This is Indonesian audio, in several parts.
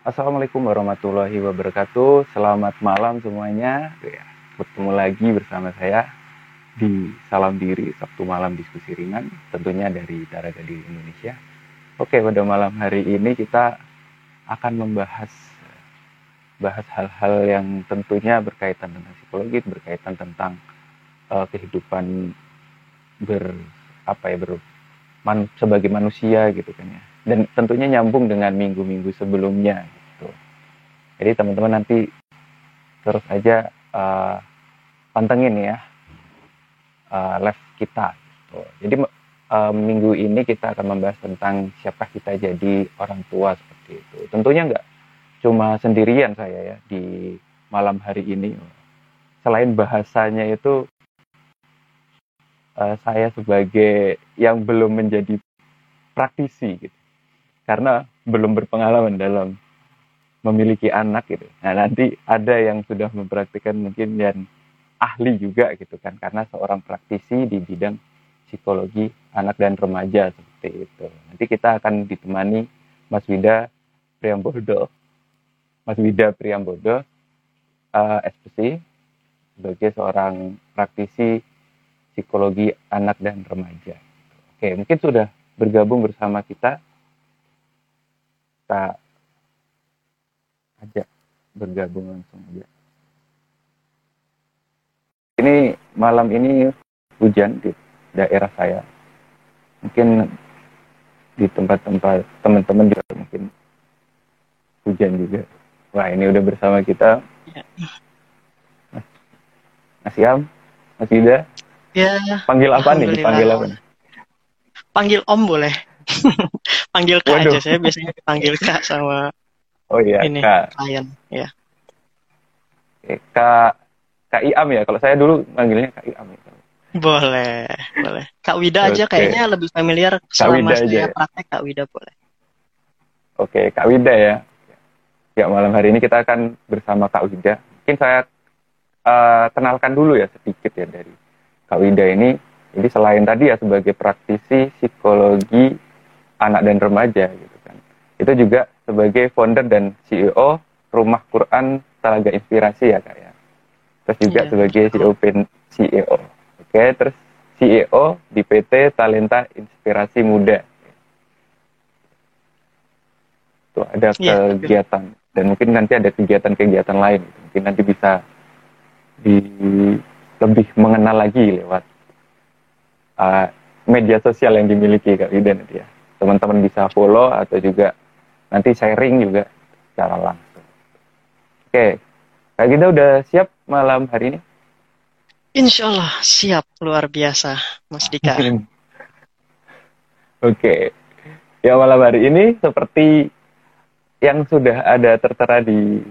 Assalamualaikum warahmatullahi wabarakatuh. Selamat malam semuanya. Ya, bertemu lagi bersama saya di Salam Diri Sabtu malam diskusi ringan, tentunya dari Tara Gadil Indonesia. Oke, pada malam hari ini kita akan membahas bahas hal-hal yang tentunya berkaitan dengan psikologi, berkaitan tentang uh, kehidupan ber apa ya ber man, sebagai manusia gitu kan ya dan tentunya nyambung dengan minggu-minggu sebelumnya gitu. Jadi teman-teman nanti terus aja uh, pantengin ya uh, live kita. Gitu. Jadi uh, minggu ini kita akan membahas tentang siapa kita jadi orang tua seperti itu. Tentunya nggak cuma sendirian saya ya di malam hari ini. Selain bahasanya itu uh, saya sebagai yang belum menjadi praktisi gitu karena belum berpengalaman dalam memiliki anak gitu. Nah nanti ada yang sudah mempraktikkan mungkin dan ahli juga gitu kan karena seorang praktisi di bidang psikologi anak dan remaja seperti itu. Nanti kita akan ditemani Mas Wida Priambodo, Mas Wida Priambodo, uh, eh, SPC sebagai seorang praktisi psikologi anak dan remaja. Oke, mungkin sudah bergabung bersama kita kita ajak bergabung langsung aja. Ini malam ini hujan di daerah saya. Mungkin di tempat-tempat teman-teman juga mungkin hujan juga. Wah ini udah bersama kita. Ya. Mas Iam, Mas Ida. Ya. Panggil apa nih? Panggil apa? Panggil Om boleh panggil kak Waduh. aja saya biasanya panggil kak sama oh iya ini kak. klien. Ya kak kak Iam ya? Kalau saya dulu manggilnya kak Iam ya. boleh boleh. Kak Wida aja kayaknya lebih familiar kak Wida saya aja. praktek kak Wida boleh. Oke kak Wida ya. Ya malam hari ini kita akan bersama kak Wida. Mungkin saya uh, kenalkan dulu ya sedikit ya dari kak Wida ini. Jadi selain tadi ya sebagai praktisi psikologi anak dan remaja gitu kan. Itu juga sebagai founder dan CEO Rumah Quran Talaga Inspirasi ya kak ya. Terus juga iya. sebagai CEO CEO. Oke, terus CEO di PT Talenta Inspirasi Muda. Tuh ada iya, kegiatan dan mungkin nanti ada kegiatan-kegiatan lain. Gitu. Mungkin nanti bisa di lebih mengenal lagi lewat uh, media sosial yang dimiliki Kak nanti ya teman-teman bisa follow atau juga nanti sharing juga secara langsung. Oke, Kak kita udah siap malam hari ini? Insya Allah siap, luar biasa Mas Dika. Oke, ya malam hari ini seperti yang sudah ada tertera di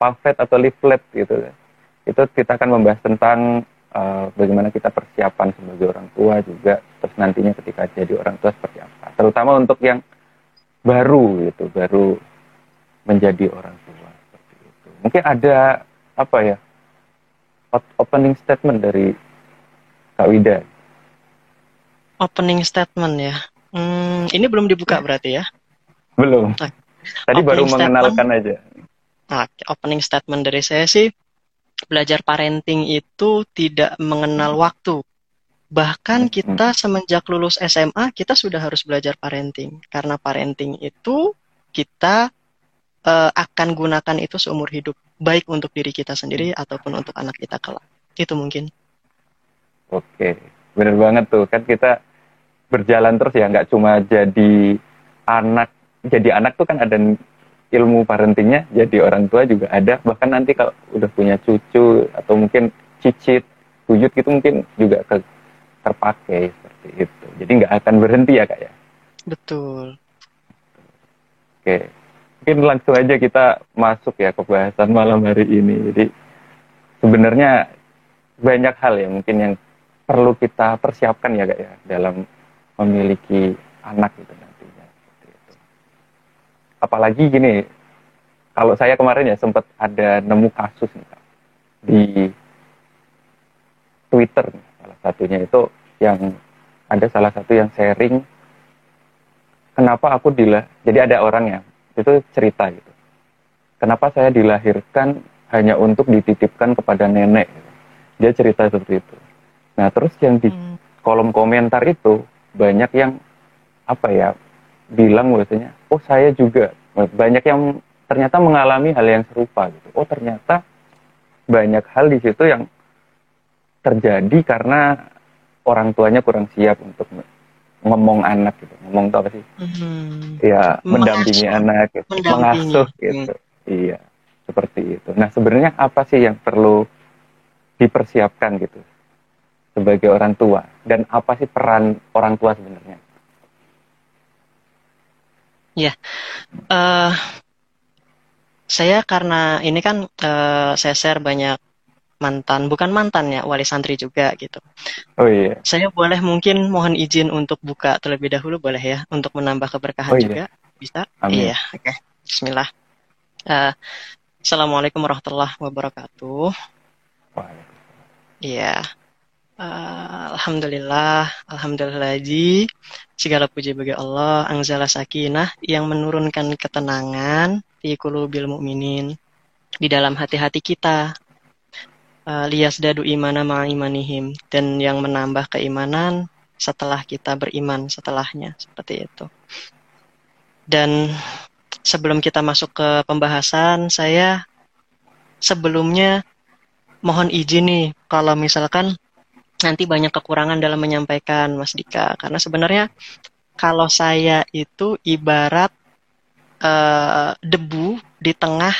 pamflet atau leaflet gitu, itu kita akan membahas tentang uh, bagaimana kita persiapan sebagai orang tua juga terus nantinya ketika jadi orang tua seperti apa. Terutama untuk yang baru gitu baru menjadi orang tua seperti itu. Mungkin ada apa ya opening statement dari Kak Wida? Opening statement ya? Hmm, ini belum dibuka berarti ya? Belum. Tadi opening baru mengenalkan aja. Nah, opening statement dari saya sih belajar parenting itu tidak mengenal waktu. Bahkan kita semenjak lulus SMA kita sudah harus belajar parenting. Karena parenting itu kita uh, akan gunakan itu seumur hidup, baik untuk diri kita sendiri ataupun untuk anak kita kelak. Itu mungkin. Oke, benar banget tuh. Kan kita berjalan terus ya, nggak cuma jadi anak, jadi anak tuh kan ada ilmu parentingnya jadi orang tua juga ada. Bahkan nanti kalau udah punya cucu atau mungkin cicit wujud gitu mungkin juga ke, terpakai seperti itu. Jadi nggak akan berhenti ya kak ya? Betul. Oke. Mungkin langsung aja kita masuk ya ke bahasan malam hari ini. Jadi sebenarnya banyak hal ya mungkin yang perlu kita persiapkan ya kak ya dalam memiliki anak gitu apalagi gini kalau saya kemarin ya sempat ada nemu kasus nih Kak, di Twitter salah satunya itu yang ada salah satu yang sharing kenapa aku dila jadi ada orang ya itu cerita gitu. Kenapa saya dilahirkan hanya untuk dititipkan kepada nenek? Gitu. Dia cerita seperti itu. Nah terus yang di hmm. kolom komentar itu banyak yang apa ya bilang biasanya, oh saya juga banyak yang ternyata mengalami hal yang serupa gitu. Oh ternyata banyak hal di situ yang terjadi karena orang tuanya kurang siap untuk ngomong anak gitu ngomong tuh apa sih hmm. ya mendampingi anak gitu. mendampingi. mengasuh gitu hmm. iya seperti itu nah sebenarnya apa sih yang perlu dipersiapkan gitu sebagai orang tua dan apa sih peran orang tua sebenarnya ya uh, saya karena ini kan uh, saya share banyak mantan, bukan mantan ya, wali santri juga gitu. Oh iya. Saya boleh mungkin mohon izin untuk buka terlebih dahulu boleh ya, untuk menambah keberkahan oh, iya. juga, bisa? Amin. Iya, oke. Okay. Bismillah. Uh, Assalamualaikum warahmatullahi wabarakatuh. Iya. Uh, Alhamdulillah, Alhamdulillah ji. Segala puji bagi Allah, angzala sakinah yang menurunkan ketenangan fi qulubil mu'minin di dalam hati-hati kita uh, lias dadu imana imanihim dan yang menambah keimanan setelah kita beriman setelahnya seperti itu. Dan sebelum kita masuk ke pembahasan, saya sebelumnya mohon izin nih kalau misalkan nanti banyak kekurangan dalam menyampaikan Mas Dika karena sebenarnya kalau saya itu ibarat uh, debu di tengah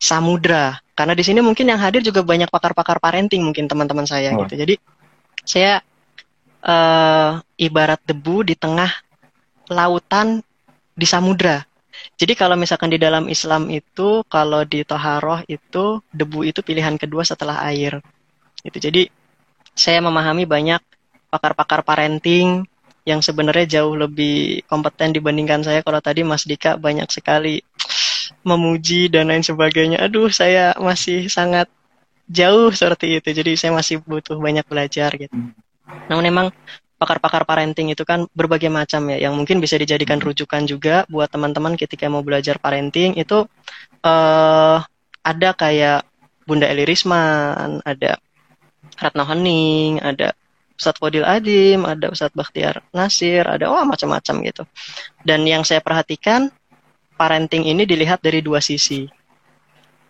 samudra karena di sini mungkin yang hadir juga banyak pakar-pakar parenting mungkin teman-teman saya oh. gitu. Jadi saya uh, ibarat debu di tengah lautan di samudra. Jadi kalau misalkan di dalam Islam itu, kalau di Toharoh itu, debu itu pilihan kedua setelah air. Itu jadi saya memahami banyak pakar-pakar parenting yang sebenarnya jauh lebih kompeten dibandingkan saya. Kalau tadi Mas Dika banyak sekali memuji dan lain sebagainya. Aduh, saya masih sangat jauh seperti itu. Jadi saya masih butuh banyak belajar gitu. Namun memang pakar-pakar parenting itu kan berbagai macam ya, yang mungkin bisa dijadikan rujukan juga buat teman-teman ketika mau belajar parenting itu uh, ada kayak Bunda Eli Risman, ada Ratna Hening, ada Ustadz Fodil Adim, ada Ustadz Bakhtiar Nasir, ada wah macam-macam gitu. Dan yang saya perhatikan parenting ini dilihat dari dua sisi.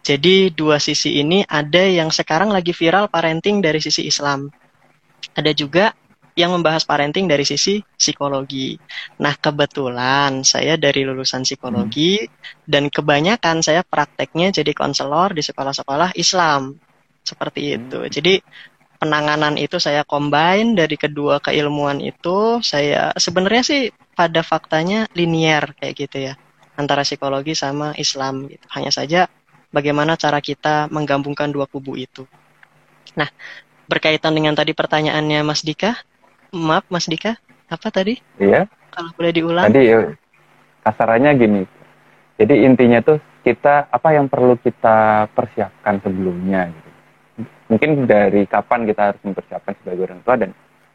Jadi dua sisi ini ada yang sekarang lagi viral parenting dari sisi Islam. Ada juga yang membahas parenting dari sisi psikologi. Nah, kebetulan saya dari lulusan psikologi hmm. dan kebanyakan saya prakteknya jadi konselor di sekolah-sekolah Islam. Seperti itu. Hmm. Jadi penanganan itu saya combine dari kedua keilmuan itu, saya sebenarnya sih pada faktanya linier kayak gitu ya antara psikologi sama Islam gitu. Hanya saja bagaimana cara kita menggabungkan dua kubu itu. Nah, berkaitan dengan tadi pertanyaannya Mas Dika, maaf Mas Dika, apa tadi? Iya. Kalau boleh diulang. Tadi ya, kasarannya gini. Jadi intinya tuh kita apa yang perlu kita persiapkan sebelumnya gitu. Mungkin dari kapan kita harus mempersiapkan sebagai orang tua dan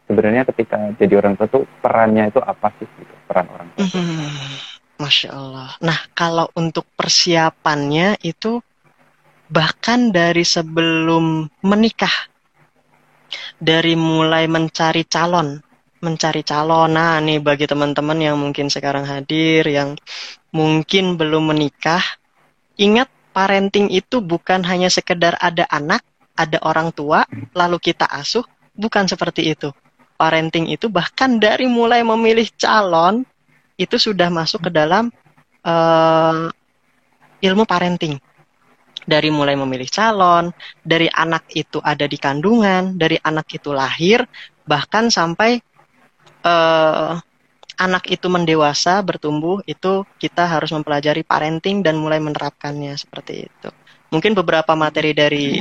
sebenarnya ketika jadi orang tua tuh perannya itu apa sih gitu, peran orang tua. Hmm Masya Allah. Nah, kalau untuk persiapannya itu bahkan dari sebelum menikah, dari mulai mencari calon, mencari calon. Nah, nih bagi teman-teman yang mungkin sekarang hadir, yang mungkin belum menikah, ingat parenting itu bukan hanya sekedar ada anak, ada orang tua, lalu kita asuh, bukan seperti itu. Parenting itu bahkan dari mulai memilih calon, itu sudah masuk ke dalam uh, ilmu parenting. Dari mulai memilih calon, dari anak itu ada di kandungan, dari anak itu lahir, bahkan sampai uh, anak itu mendewasa, bertumbuh, itu kita harus mempelajari parenting dan mulai menerapkannya seperti itu. Mungkin beberapa materi dari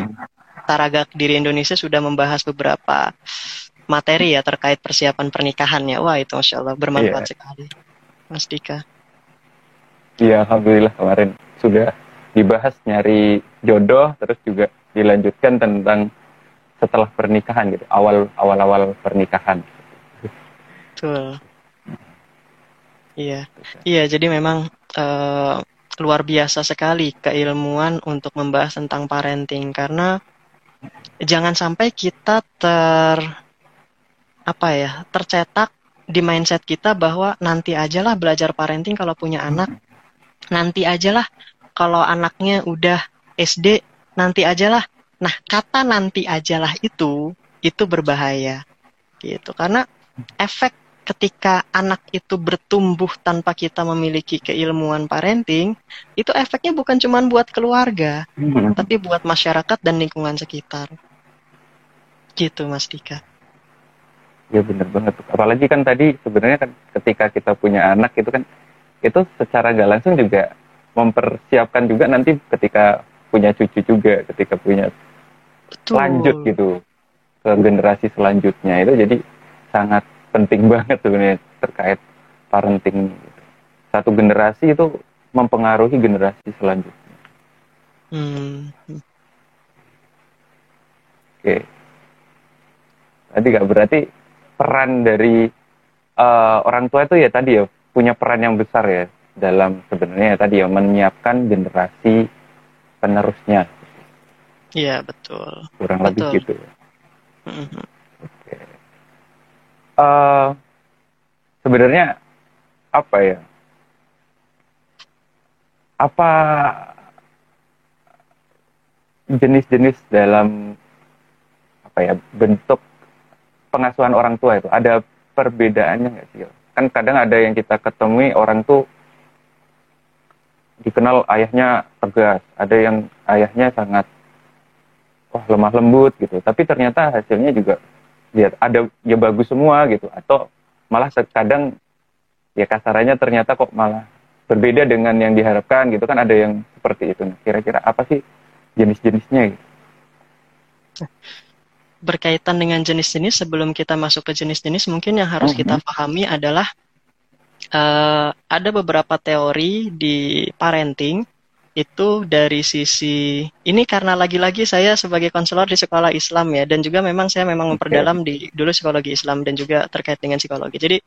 Taragak Diri Indonesia sudah membahas beberapa materi ya terkait persiapan pernikahannya. Wah itu Masya Allah bermanfaat yeah. sekali. Mas Dika? Iya, alhamdulillah kemarin sudah dibahas nyari jodoh, terus juga dilanjutkan tentang setelah pernikahan gitu, awal awal awal pernikahan. Betul. Iya, iya. Jadi memang uh, luar biasa sekali keilmuan untuk membahas tentang parenting karena jangan sampai kita ter apa ya tercetak di mindset kita bahwa nanti ajalah belajar parenting kalau punya anak. Nanti ajalah kalau anaknya udah SD nanti ajalah nah kata nanti ajalah itu itu berbahaya. Gitu. Karena efek ketika anak itu bertumbuh tanpa kita memiliki keilmuan parenting, itu efeknya bukan cuma buat keluarga, hmm. tapi buat masyarakat dan lingkungan sekitar. Gitu, Mas Dika. Ya benar banget. Apalagi kan tadi sebenarnya kan ketika kita punya anak itu kan itu secara gak langsung juga mempersiapkan juga nanti ketika punya cucu juga, ketika punya Betul. lanjut gitu ke generasi selanjutnya itu jadi sangat penting banget sebenarnya terkait parenting satu generasi itu mempengaruhi generasi selanjutnya. Hmm. Oke. Tadi gak berarti peran dari uh, orang tua itu ya tadi ya punya peran yang besar ya dalam sebenarnya ya tadi ya menyiapkan generasi penerusnya. Iya betul. Kurang betul. lebih gitu. Mm -hmm uh, sebenarnya apa ya? Apa jenis-jenis dalam apa ya bentuk pengasuhan orang tua itu ada perbedaannya nggak sih? Kan kadang ada yang kita ketemui orang tuh dikenal ayahnya tegas, ada yang ayahnya sangat wah lemah lembut gitu, tapi ternyata hasilnya juga lihat ada ya bagus semua gitu atau malah terkadang ya kasarannya ternyata kok malah berbeda dengan yang diharapkan gitu kan ada yang seperti itu kira-kira apa sih jenis-jenisnya gitu? berkaitan dengan jenis-jenis sebelum kita masuk ke jenis-jenis mungkin yang harus kita mm-hmm. pahami adalah uh, ada beberapa teori di parenting itu dari sisi ini karena lagi-lagi saya sebagai konselor di sekolah Islam ya dan juga memang saya memang memperdalam di dulu psikologi Islam dan juga terkait dengan psikologi. Jadi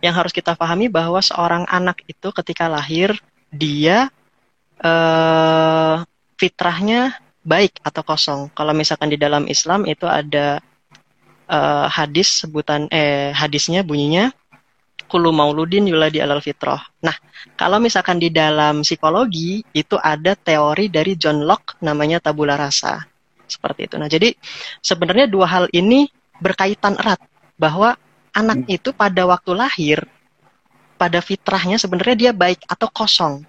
yang harus kita pahami bahwa seorang anak itu ketika lahir dia uh, fitrahnya baik atau kosong. Kalau misalkan di dalam Islam itu ada uh, hadis sebutan eh hadisnya bunyinya kulu mauludin yuladi alal fitrah. Nah, kalau misalkan di dalam psikologi itu ada teori dari John Locke namanya tabula rasa. Seperti itu. Nah, jadi sebenarnya dua hal ini berkaitan erat bahwa anak hmm. itu pada waktu lahir pada fitrahnya sebenarnya dia baik atau kosong.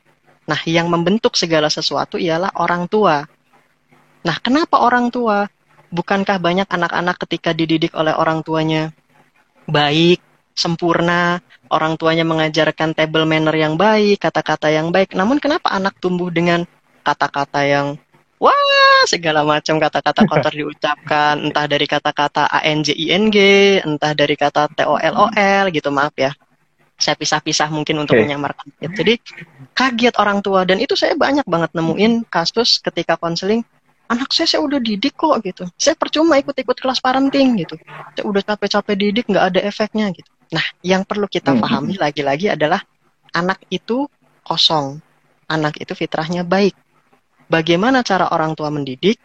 Nah, yang membentuk segala sesuatu ialah orang tua. Nah, kenapa orang tua? Bukankah banyak anak-anak ketika dididik oleh orang tuanya baik, sempurna, orang tuanya mengajarkan table manner yang baik, kata-kata yang baik. Namun kenapa anak tumbuh dengan kata-kata yang wah segala macam kata-kata kotor diucapkan, entah dari kata-kata a n j i n g, entah dari kata t o l o l gitu, maaf ya. Saya pisah-pisah mungkin untuk okay. menyamarkan. Jadi kaget orang tua dan itu saya banyak banget nemuin kasus ketika konseling anak saya saya udah didik kok gitu. Saya percuma ikut-ikut kelas parenting gitu. Saya udah capek-capek didik nggak ada efeknya gitu. Nah, yang perlu kita hmm. pahami lagi-lagi adalah anak itu kosong. Anak itu fitrahnya baik. Bagaimana cara orang tua mendidik?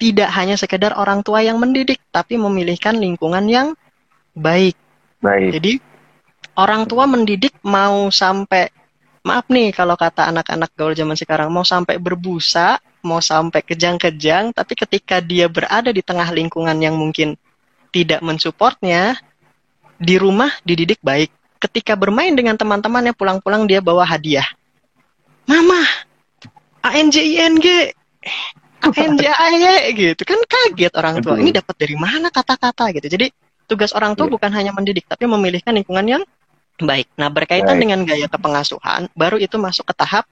Tidak hanya sekedar orang tua yang mendidik, tapi memilihkan lingkungan yang baik. Baik. Jadi orang tua mendidik mau sampai maaf nih kalau kata anak-anak gaul zaman sekarang mau sampai berbusa, mau sampai kejang-kejang, tapi ketika dia berada di tengah lingkungan yang mungkin tidak mensupportnya, di rumah dididik baik. Ketika bermain dengan teman-temannya pulang-pulang dia bawa hadiah. Mama, A N J I N G, A N J A Y gitu kan kaget orang tua. Ini dapat dari mana kata-kata gitu. Jadi tugas orang tua iya. bukan hanya mendidik tapi memilihkan lingkungan yang baik. Nah berkaitan baik. dengan gaya kepengasuhan, baru itu masuk ke tahap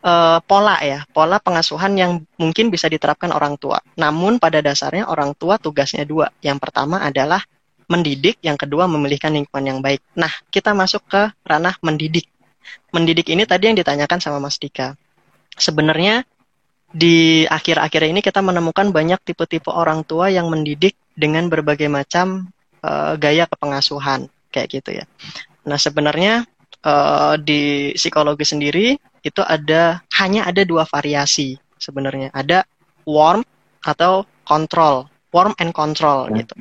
uh, pola ya, pola pengasuhan yang mungkin bisa diterapkan orang tua. Namun pada dasarnya orang tua tugasnya dua. Yang pertama adalah mendidik, yang kedua memilihkan lingkungan yang baik. Nah, kita masuk ke ranah mendidik. Mendidik ini tadi yang ditanyakan sama Mas Dika. Sebenarnya di akhir-akhir ini kita menemukan banyak tipe-tipe orang tua yang mendidik dengan berbagai macam uh, gaya kepengasuhan kayak gitu ya. Nah, sebenarnya uh, di psikologi sendiri itu ada hanya ada dua variasi sebenarnya. Ada warm atau control, warm and control gitu.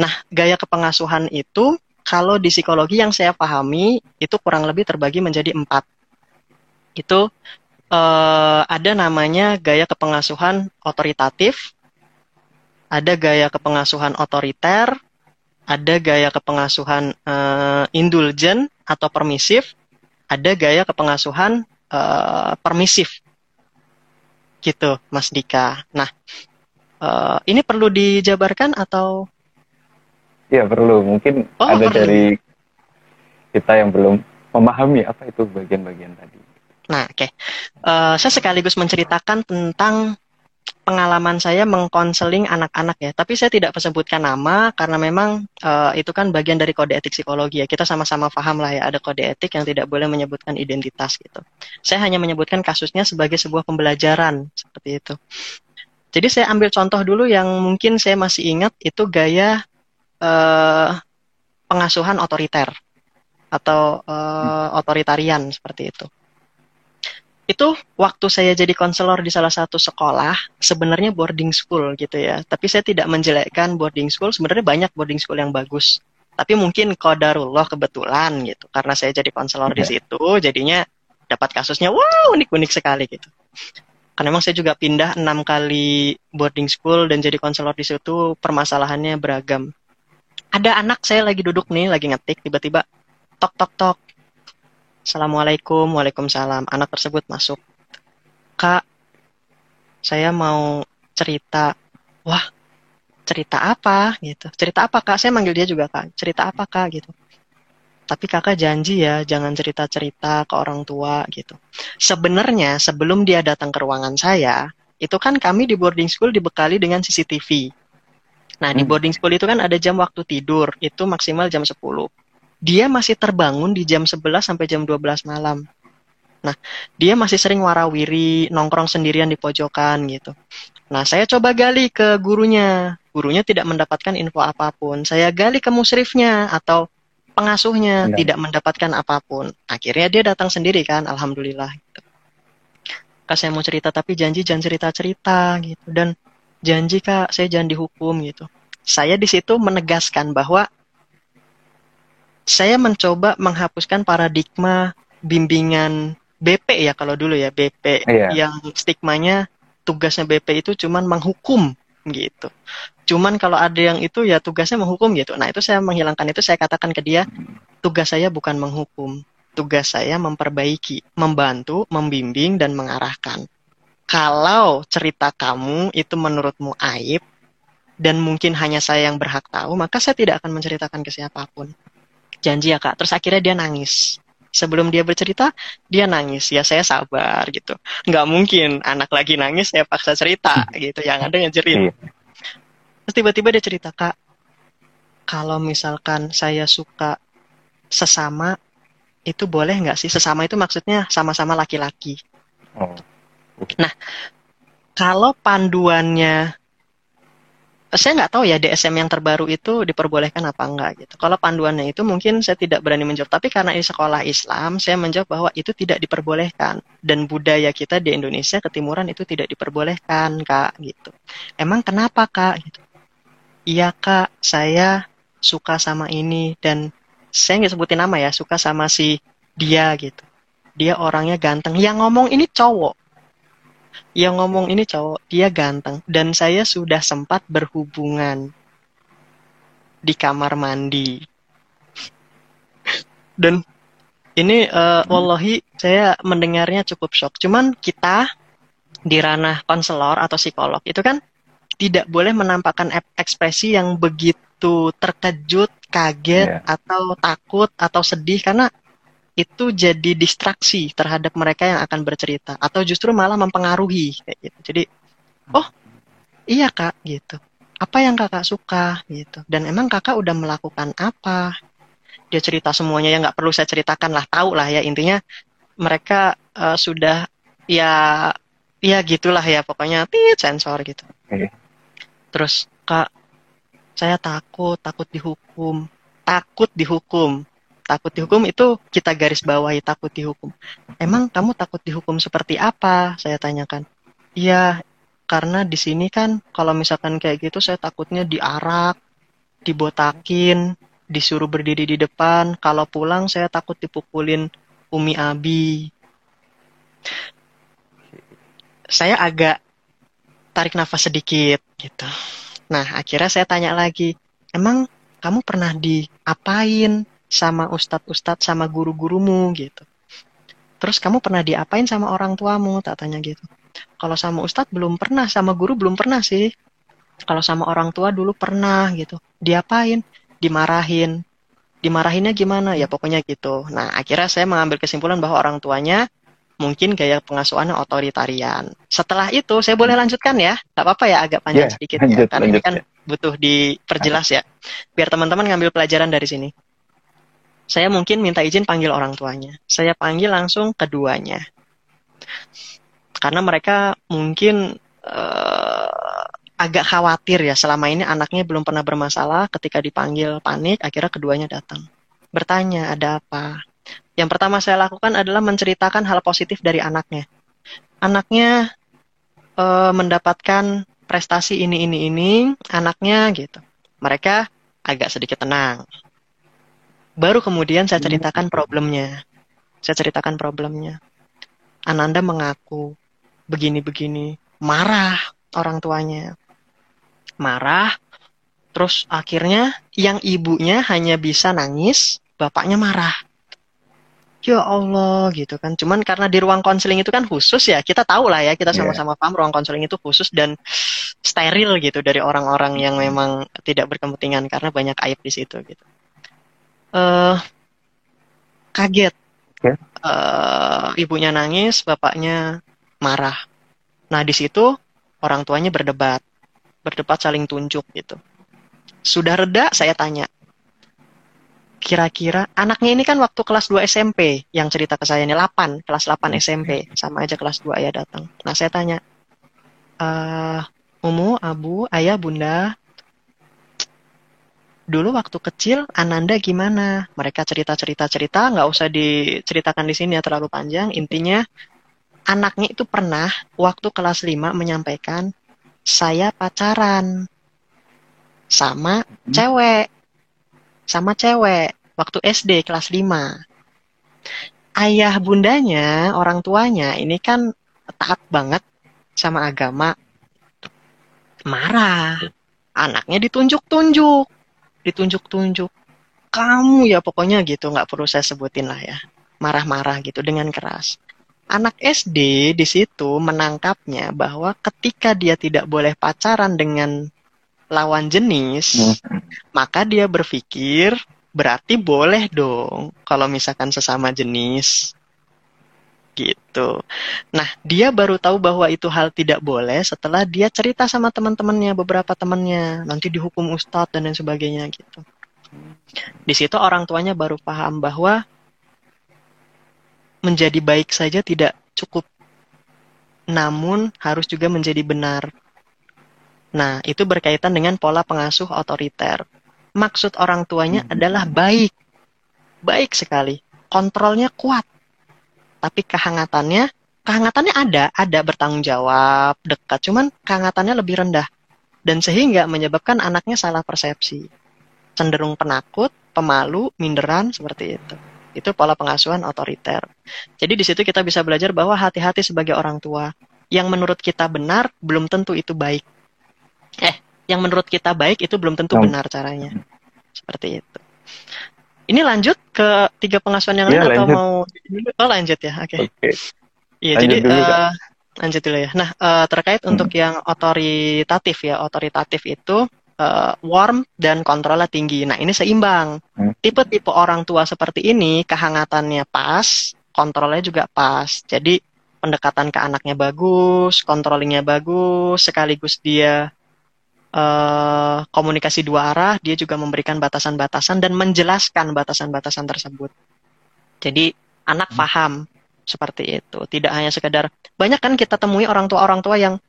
Nah, gaya kepengasuhan itu kalau di psikologi yang saya pahami itu kurang lebih terbagi menjadi empat. Itu uh, ada namanya gaya kepengasuhan otoritatif, ada gaya kepengasuhan otoriter, ada gaya kepengasuhan uh, indulgen atau permisif, ada gaya kepengasuhan uh, permisif. Gitu, Mas Dika. Nah, uh, ini perlu dijabarkan atau? Ya perlu. Mungkin oh, ada perlu. dari kita yang belum memahami apa itu bagian-bagian tadi. Nah, oke. Okay. Uh, saya sekaligus menceritakan tentang pengalaman saya mengkonseling anak-anak ya. Tapi saya tidak sebutkan nama karena memang uh, itu kan bagian dari kode etik psikologi ya. Kita sama-sama paham lah ya ada kode etik yang tidak boleh menyebutkan identitas gitu. Saya hanya menyebutkan kasusnya sebagai sebuah pembelajaran seperti itu. Jadi saya ambil contoh dulu yang mungkin saya masih ingat itu gaya uh, pengasuhan otoriter atau uh, otoritarian seperti itu. Itu waktu saya jadi konselor di salah satu sekolah sebenarnya boarding school gitu ya. Tapi saya tidak menjelekkan boarding school sebenarnya banyak boarding school yang bagus. Tapi mungkin kodarullah kebetulan gitu karena saya jadi konselor di situ jadinya dapat kasusnya wow unik-unik sekali gitu karena memang saya juga pindah enam kali boarding school dan jadi konselor di situ permasalahannya beragam ada anak saya lagi duduk nih lagi ngetik tiba-tiba tok tok tok Assalamualaikum, Waalaikumsalam. Anak tersebut masuk. Kak, saya mau cerita. Wah, cerita apa gitu. Cerita apa kak? Saya manggil dia juga kak. Cerita apa kak gitu. Tapi kakak janji ya jangan cerita-cerita ke orang tua gitu. Sebenarnya sebelum dia datang ke ruangan saya, itu kan kami di boarding school dibekali dengan CCTV. Nah, hmm. di boarding school itu kan ada jam waktu tidur, itu maksimal jam 10 dia masih terbangun di jam 11 sampai jam 12 malam. Nah, dia masih sering warawiri, nongkrong sendirian di pojokan gitu. Nah, saya coba gali ke gurunya. Gurunya tidak mendapatkan info apa pun. Saya gali ke musrifnya atau pengasuhnya, Enggak. tidak mendapatkan apa pun. Akhirnya dia datang sendiri kan, alhamdulillah. Gitu. Kak, saya mau cerita tapi janji jangan cerita-cerita gitu. Dan janji kak, saya jangan dihukum gitu. Saya di situ menegaskan bahwa saya mencoba menghapuskan paradigma bimbingan BP ya kalau dulu ya BP iya. yang stigmanya tugasnya BP itu cuman menghukum gitu. Cuman kalau ada yang itu ya tugasnya menghukum gitu. Nah, itu saya menghilangkan itu saya katakan ke dia, tugas saya bukan menghukum. Tugas saya memperbaiki, membantu, membimbing dan mengarahkan. Kalau cerita kamu itu menurutmu aib dan mungkin hanya saya yang berhak tahu, maka saya tidak akan menceritakan ke siapa pun janji ya kak terus akhirnya dia nangis sebelum dia bercerita dia nangis ya saya sabar gitu nggak mungkin anak lagi nangis saya paksa cerita gitu yang ada ngejerit iya. Terus tiba-tiba dia cerita kak kalau misalkan saya suka sesama itu boleh nggak sih sesama itu maksudnya sama-sama laki-laki oh. nah kalau panduannya saya nggak tahu ya DSM yang terbaru itu diperbolehkan apa enggak gitu. Kalau panduannya itu mungkin saya tidak berani menjawab, tapi karena ini sekolah Islam, saya menjawab bahwa itu tidak diperbolehkan dan budaya kita di Indonesia ketimuran itu tidak diperbolehkan kak gitu. Emang kenapa kak? Gitu. Iya kak, saya suka sama ini dan saya nggak sebutin nama ya, suka sama si dia gitu. Dia orangnya ganteng. Yang ngomong ini cowok yang ngomong ini cowok, dia ganteng. Dan saya sudah sempat berhubungan di kamar mandi. Dan ini uh, wallahi saya mendengarnya cukup shock. Cuman kita di ranah konselor atau psikolog itu kan tidak boleh menampakkan ekspresi yang begitu terkejut, kaget, yeah. atau takut, atau sedih karena itu jadi distraksi terhadap mereka yang akan bercerita atau justru malah mempengaruhi kayak gitu. Jadi, oh iya kak gitu. Apa yang kakak suka gitu. Dan emang kakak udah melakukan apa? Dia cerita semuanya yang nggak perlu saya ceritakan lah, tahu lah ya intinya mereka uh, sudah ya ya gitulah ya pokoknya tit sensor gitu. Terus kak saya takut takut dihukum takut dihukum Takut dihukum itu kita garis bawahi takut dihukum. Emang kamu takut dihukum seperti apa? Saya tanyakan. Iya, karena di sini kan kalau misalkan kayak gitu saya takutnya diarak, dibotakin, disuruh berdiri di depan. Kalau pulang saya takut dipukulin Umi Abi. Saya agak tarik nafas sedikit gitu. Nah, akhirnya saya tanya lagi, emang kamu pernah diapain sama ustadz-ustadz sama guru-gurumu gitu? Terus kamu pernah diapain sama orang tuamu? Tak tanya gitu. Kalau sama ustadz belum pernah, sama guru belum pernah sih. Kalau sama orang tua dulu pernah gitu. Diapain? Dimarahin. Dimarahinnya gimana? Ya pokoknya gitu. Nah, akhirnya saya mengambil kesimpulan bahwa orang tuanya mungkin gaya pengasuhannya otoritarian. Setelah itu saya boleh lanjutkan ya, nggak apa-apa ya agak panjang yeah, sedikit lanjut, ya, karena lanjut, ini kan ya. butuh diperjelas ya, biar teman-teman ngambil pelajaran dari sini. Saya mungkin minta izin panggil orang tuanya. Saya panggil langsung keduanya, karena mereka mungkin uh, agak khawatir ya selama ini anaknya belum pernah bermasalah. Ketika dipanggil panik, akhirnya keduanya datang, bertanya ada apa yang pertama saya lakukan adalah menceritakan hal positif dari anaknya. Anaknya e, mendapatkan prestasi ini ini ini, anaknya gitu. Mereka agak sedikit tenang. Baru kemudian saya ceritakan problemnya. Saya ceritakan problemnya. Ananda mengaku begini-begini, marah orang tuanya. Marah, terus akhirnya yang ibunya hanya bisa nangis, bapaknya marah ya Allah gitu kan. Cuman karena di ruang konseling itu kan khusus ya, kita tahu lah ya, kita iya. sama-sama paham ruang konseling itu khusus dan steril gitu dari orang-orang yang memang tidak berkepentingan karena banyak aib di situ gitu. Uh, kaget. Yeah. Ya. Uh, ibunya nangis, bapaknya marah. Nah di situ orang tuanya berdebat, berdebat saling tunjuk gitu. Sudah reda, saya tanya, kira-kira anaknya ini kan waktu kelas 2 SMP yang cerita ke saya ini 8, kelas 8 SMP, sama aja kelas 2 ayah datang. Nah, saya tanya, uh, Umu, Abu, Ayah, Bunda, dulu waktu kecil Ananda gimana? Mereka cerita-cerita-cerita, nggak usah diceritakan di sini ya terlalu panjang. Intinya, anaknya itu pernah waktu kelas 5 menyampaikan, saya pacaran sama hmm. cewek sama cewek waktu SD kelas 5. Ayah bundanya, orang tuanya ini kan taat banget sama agama. Marah. Anaknya ditunjuk-tunjuk. Ditunjuk-tunjuk. Kamu ya pokoknya gitu, nggak perlu saya sebutin lah ya. Marah-marah gitu dengan keras. Anak SD di situ menangkapnya bahwa ketika dia tidak boleh pacaran dengan lawan jenis, hmm. maka dia berpikir berarti boleh dong kalau misalkan sesama jenis gitu. Nah, dia baru tahu bahwa itu hal tidak boleh setelah dia cerita sama teman-temannya, beberapa temannya, nanti dihukum ustadz dan lain sebagainya gitu. Di situ orang tuanya baru paham bahwa menjadi baik saja tidak cukup, namun harus juga menjadi benar. Nah, itu berkaitan dengan pola pengasuh otoriter. Maksud orang tuanya adalah baik. Baik sekali. Kontrolnya kuat. Tapi kehangatannya, kehangatannya ada, ada bertanggung jawab, dekat. Cuman kehangatannya lebih rendah. Dan sehingga menyebabkan anaknya salah persepsi. Cenderung penakut, pemalu, minderan, seperti itu. Itu pola pengasuhan otoriter. Jadi di situ kita bisa belajar bahwa hati-hati sebagai orang tua. Yang menurut kita benar, belum tentu itu baik eh yang menurut kita baik itu belum tentu benar caranya. Seperti itu. Ini lanjut ke tiga pengasuhan yang ya, lain atau mau oh lanjut ya oke. Okay. okay. iya jadi dulu, uh, lanjut dulu ya. Nah uh, terkait hmm. untuk yang otoritatif ya. Otoritatif itu uh, warm dan kontrolnya tinggi. Nah ini seimbang. Hmm. tipe-tipe orang tua seperti ini kehangatannya pas kontrolnya juga pas. Jadi pendekatan ke anaknya bagus, controllingnya bagus, sekaligus dia uh, komunikasi dua arah, dia juga memberikan batasan-batasan dan menjelaskan batasan-batasan tersebut. Jadi anak hmm. paham seperti itu. Tidak hanya sekedar banyak kan kita temui orang tua orang tua yang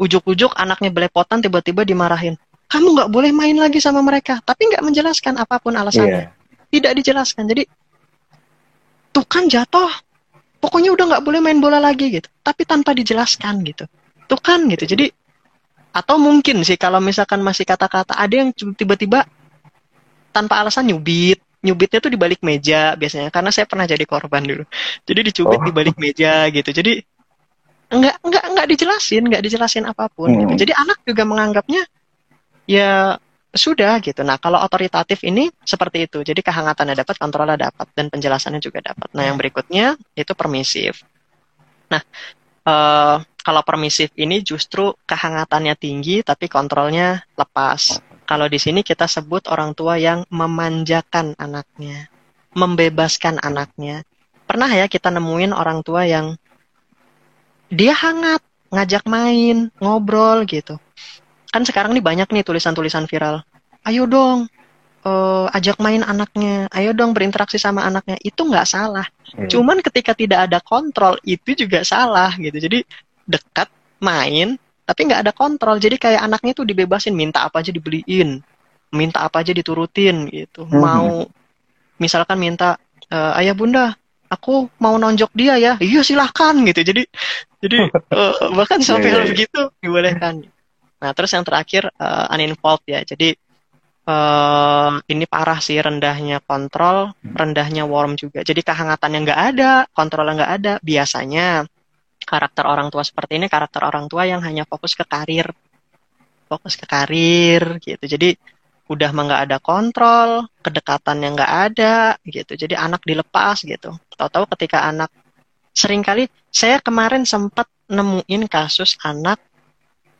ujuk-ujuk anaknya belepotan tiba-tiba dimarahin. Kamu nggak boleh main lagi sama mereka, tapi nggak menjelaskan apa pun alasannya. Yeah. tidak dijelaskan jadi tuh kan jatuh pokoknya udah nggak boleh main bola lagi gitu tapi tanpa dijelaskan gitu tuh kan gitu jadi atau mungkin sih kalau misalkan masih kata-kata ada yang tiba-tiba tanpa alasan nyubit nyubitnya tuh di balik meja biasanya karena saya pernah jadi korban dulu jadi dicubit oh. di balik meja gitu jadi nggak nggak nggak dijelasin nggak dijelasin apa pun gitu. hmm. gitu. jadi anak juga menganggapnya ya sudah gitu nah kalau otoritatif ini seperti itu jadi kehangatannya dapat kontrolnya dapat dan penjelasannya juga dapat nah yang berikutnya itu permisif nah uh, kalau permisif ini justru kehangatannya tinggi tapi kontrolnya lepas kalau di sini kita sebut orang tua yang memanjakan anaknya, membebaskan anaknya. Pernah ya kita nemuin orang tua yang dia hangat, ngajak main, ngobrol gitu. Kan sekarang nih banyak nih tulisan-tulisan viral. Ayo dong, uh, ajak main anaknya, ayo dong berinteraksi sama anaknya. Itu nggak salah. Hmm. Cuman ketika tidak ada kontrol itu juga salah gitu. Jadi dekat, main, tapi nggak ada kontrol jadi kayak anaknya tuh dibebasin minta apa aja dibeliin minta apa aja diturutin gitu mm-hmm. mau misalkan minta e, ayah bunda aku mau nonjok dia ya iya silahkan gitu jadi jadi uh, bahkan sampai yeah, yeah, yeah. begitu dibolehkan nah terus yang terakhir uh, uninvolved ya jadi uh, ini parah sih rendahnya kontrol hmm. rendahnya warm juga. Jadi kehangatan yang nggak ada kontrol nggak ada. Biasanya karakter orang tua seperti ini karakter orang tua yang hanya fokus ke karir. Fokus ke karir gitu. Jadi udah mah nggak ada kontrol kedekatan yang nggak ada gitu. Jadi anak dilepas gitu. Tahu-tahu ketika anak sering kali saya kemarin sempat nemuin kasus anak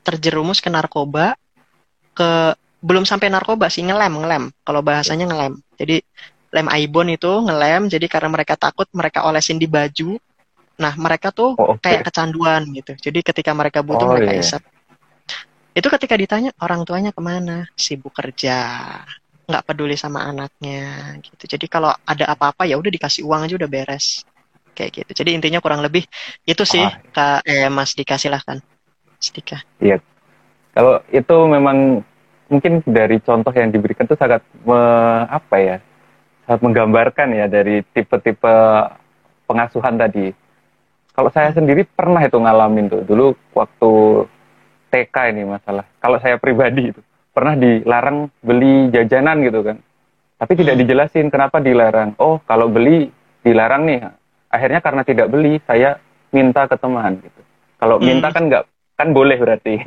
terjerumus ke narkoba ke belum sampai narkoba sih ngelem ngelem kalau bahasanya ngelem jadi lem aibon itu ngelem jadi karena mereka takut mereka olesin di baju Nah, mereka tuh oh, okay. kayak kecanduan gitu. Jadi ketika mereka butuh oh, mereka yeah. isep. Itu ketika ditanya orang tuanya ke mana, sibuk kerja, nggak peduli sama anaknya gitu. Jadi kalau ada apa-apa ya udah dikasih uang aja udah beres kayak gitu. Jadi intinya kurang lebih itu sih oh. kak eh, Mas Dika silahkan. Sedika. Iya. Kalau itu memang mungkin dari contoh yang diberikan itu sangat me, apa ya sangat menggambarkan ya dari tipe-tipe pengasuhan tadi kalau saya sendiri pernah itu ngalamin tuh dulu waktu TK ini masalah. Kalau saya pribadi itu pernah dilarang beli jajanan gitu kan. Tapi tidak hmm. dijelasin kenapa dilarang. Oh, kalau beli dilarang nih. Akhirnya karena tidak beli, saya minta ke teman gitu. Kalau hmm. minta kan nggak kan boleh berarti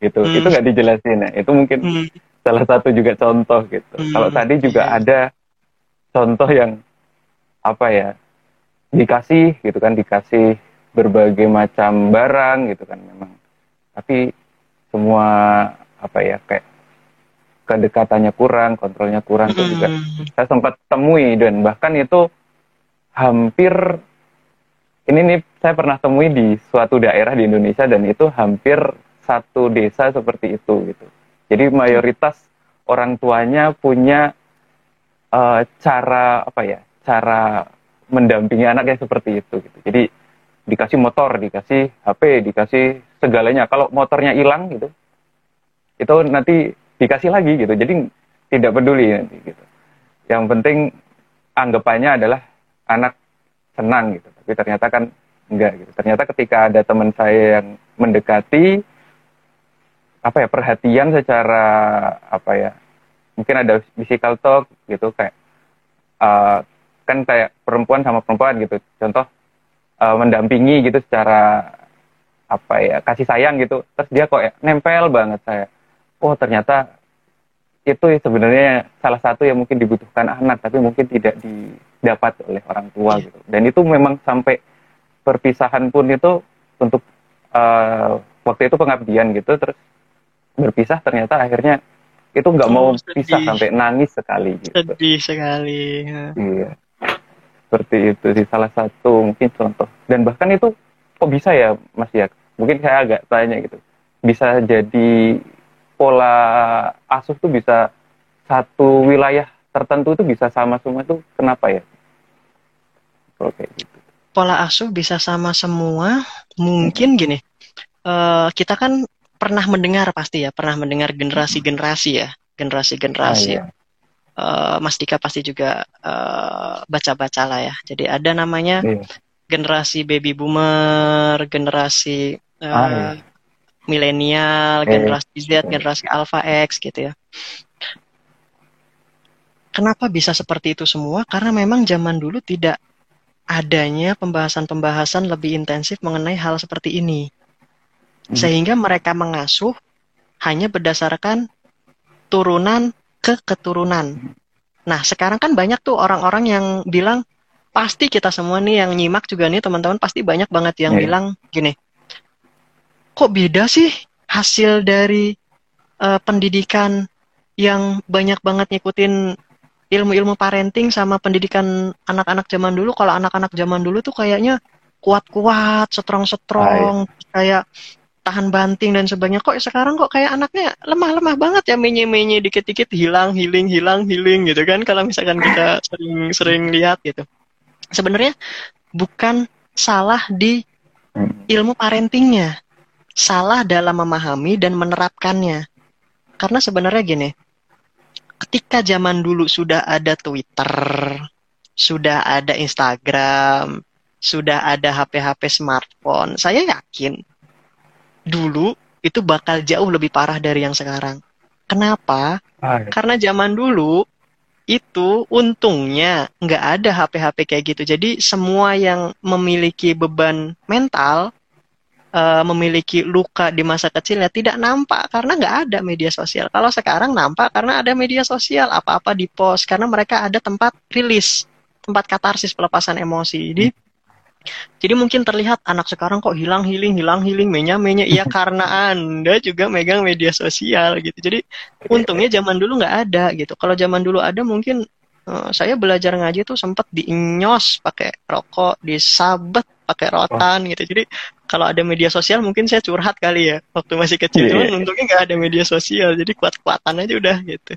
gitu. Hmm. Itu nggak dijelasin ya. Itu mungkin hmm. salah satu juga contoh gitu. Hmm. Kalau tadi juga yeah. ada contoh yang apa ya dikasih gitu kan dikasih berbagai macam barang gitu kan memang tapi semua apa ya kayak kedekatannya kurang kontrolnya kurang itu juga hmm. saya sempat temui dan bahkan itu hampir ini nih saya pernah temui di suatu daerah di Indonesia dan itu hampir satu desa seperti itu gitu jadi mayoritas orang tuanya punya uh, cara apa ya cara mendampingi anaknya seperti itu gitu jadi dikasih motor, dikasih HP, dikasih segalanya. Kalau motornya hilang gitu, itu nanti dikasih lagi gitu. Jadi tidak peduli nanti gitu. Yang penting anggapannya adalah anak senang gitu. Tapi ternyata kan enggak gitu. Ternyata ketika ada teman saya yang mendekati apa ya perhatian secara apa ya mungkin ada physical talk gitu kayak uh, kan kayak perempuan sama perempuan gitu. Contoh uh, mendampingi gitu secara apa ya kasih sayang gitu. Terus dia kok ya, nempel banget saya oh ternyata itu sebenarnya salah satu yang mungkin dibutuhkan anak tapi mungkin tidak didapat oleh orang tua yeah. gitu. Dan itu memang sampai perpisahan pun itu untuk uh, waktu itu pengabdian gitu. Terus berpisah ternyata akhirnya itu nggak oh, mau sedih. pisah sampai nangis sekali gitu. sedih sekali iya. Seperti itu sih salah satu mungkin contoh. Dan bahkan itu kok bisa ya Mas ya mungkin saya agak tanya gitu. Bisa jadi pola asuh tuh bisa satu wilayah tertentu itu bisa sama semua itu kenapa ya? Kalau kayak gitu. Pola asuh bisa sama semua mungkin gini uh, kita kan pernah mendengar pasti ya pernah mendengar generasi-generasi ya generasi-generasi ah, iya. uh, Mas Dika pasti juga uh, baca-baca lah ya. Jadi ada namanya yeah. generasi baby boomer, generasi uh, ah, yeah. milenial, yeah. generasi Z, yeah. generasi Alpha X gitu ya. Kenapa bisa seperti itu semua? Karena memang zaman dulu tidak adanya pembahasan-pembahasan lebih intensif mengenai hal seperti ini. Hmm. Sehingga mereka mengasuh hanya berdasarkan turunan ke keturunan. Nah, sekarang kan banyak tuh orang-orang yang bilang pasti kita semua nih yang nyimak juga nih teman-teman pasti banyak banget yang yeah. bilang gini. Kok beda sih hasil dari uh, pendidikan yang banyak banget ngikutin ilmu-ilmu parenting sama pendidikan anak-anak zaman dulu. Kalau anak-anak zaman dulu tuh kayaknya kuat-kuat, strong-strong, kayak tahan banting dan sebagainya. Kok sekarang kok kayak anaknya lemah-lemah banget ya menye-menye dikit-dikit hilang, healing, hilang, healing gitu kan. Kalau misalkan kita sering-sering lihat gitu. Sebenarnya bukan salah di ilmu parentingnya. Salah dalam memahami dan menerapkannya. Karena sebenarnya gini, ketika zaman dulu sudah ada Twitter, sudah ada Instagram, sudah ada HP-HP smartphone, saya yakin dulu itu bakal jauh lebih parah dari yang sekarang. Kenapa? Ah, ya. Karena zaman dulu itu untungnya nggak ada HP-HP kayak gitu. Jadi semua yang memiliki beban mental uh, memiliki luka di masa kecilnya tidak nampak karena nggak ada media sosial. Kalau sekarang nampak karena ada media sosial, apa-apa di post karena mereka ada tempat rilis, tempat katarsis pelepasan emosi. Jadi jadi mungkin terlihat anak sekarang kok hilang healing, hilang healing, menya menya. Iya karena anda juga megang media sosial gitu. Jadi untungnya zaman dulu nggak ada gitu. Kalau zaman dulu ada mungkin uh, saya belajar ngaji tuh sempat diinyos pakai rokok, disabet pakai rotan gitu. Jadi kalau ada media sosial mungkin saya curhat kali ya waktu masih kecil. Yeah. Cuman iya. untungnya nggak ada media sosial, jadi kuat-kuatan aja udah gitu.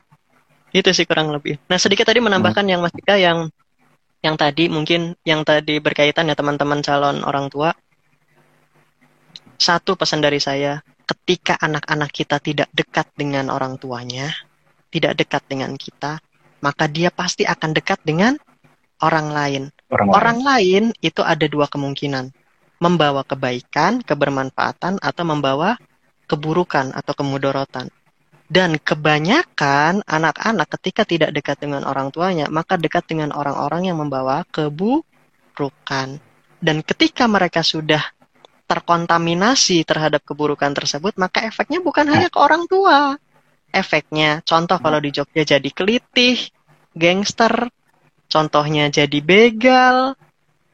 Itu sih kurang lebih. Nah sedikit tadi menambahkan hmm. yang Mas Dika yang yang tadi mungkin yang tadi berkaitan ya teman-teman calon orang tua. Satu pesan dari saya, ketika anak-anak kita tidak dekat dengan orang tuanya, tidak dekat dengan kita, maka dia pasti akan dekat dengan orang lain. Orang, orang lain. lain itu ada dua kemungkinan membawa kebaikan, kebermanfaatan, atau membawa keburukan atau kemudorotan. Dan kebanyakan anak-anak ketika tidak dekat dengan orang tuanya, maka dekat dengan orang-orang yang membawa keburukan. Dan ketika mereka sudah terkontaminasi terhadap keburukan tersebut, maka efeknya bukan hanya ke orang tua. Efeknya, contoh kalau di Jogja jadi kelitih, gangster, contohnya jadi begal,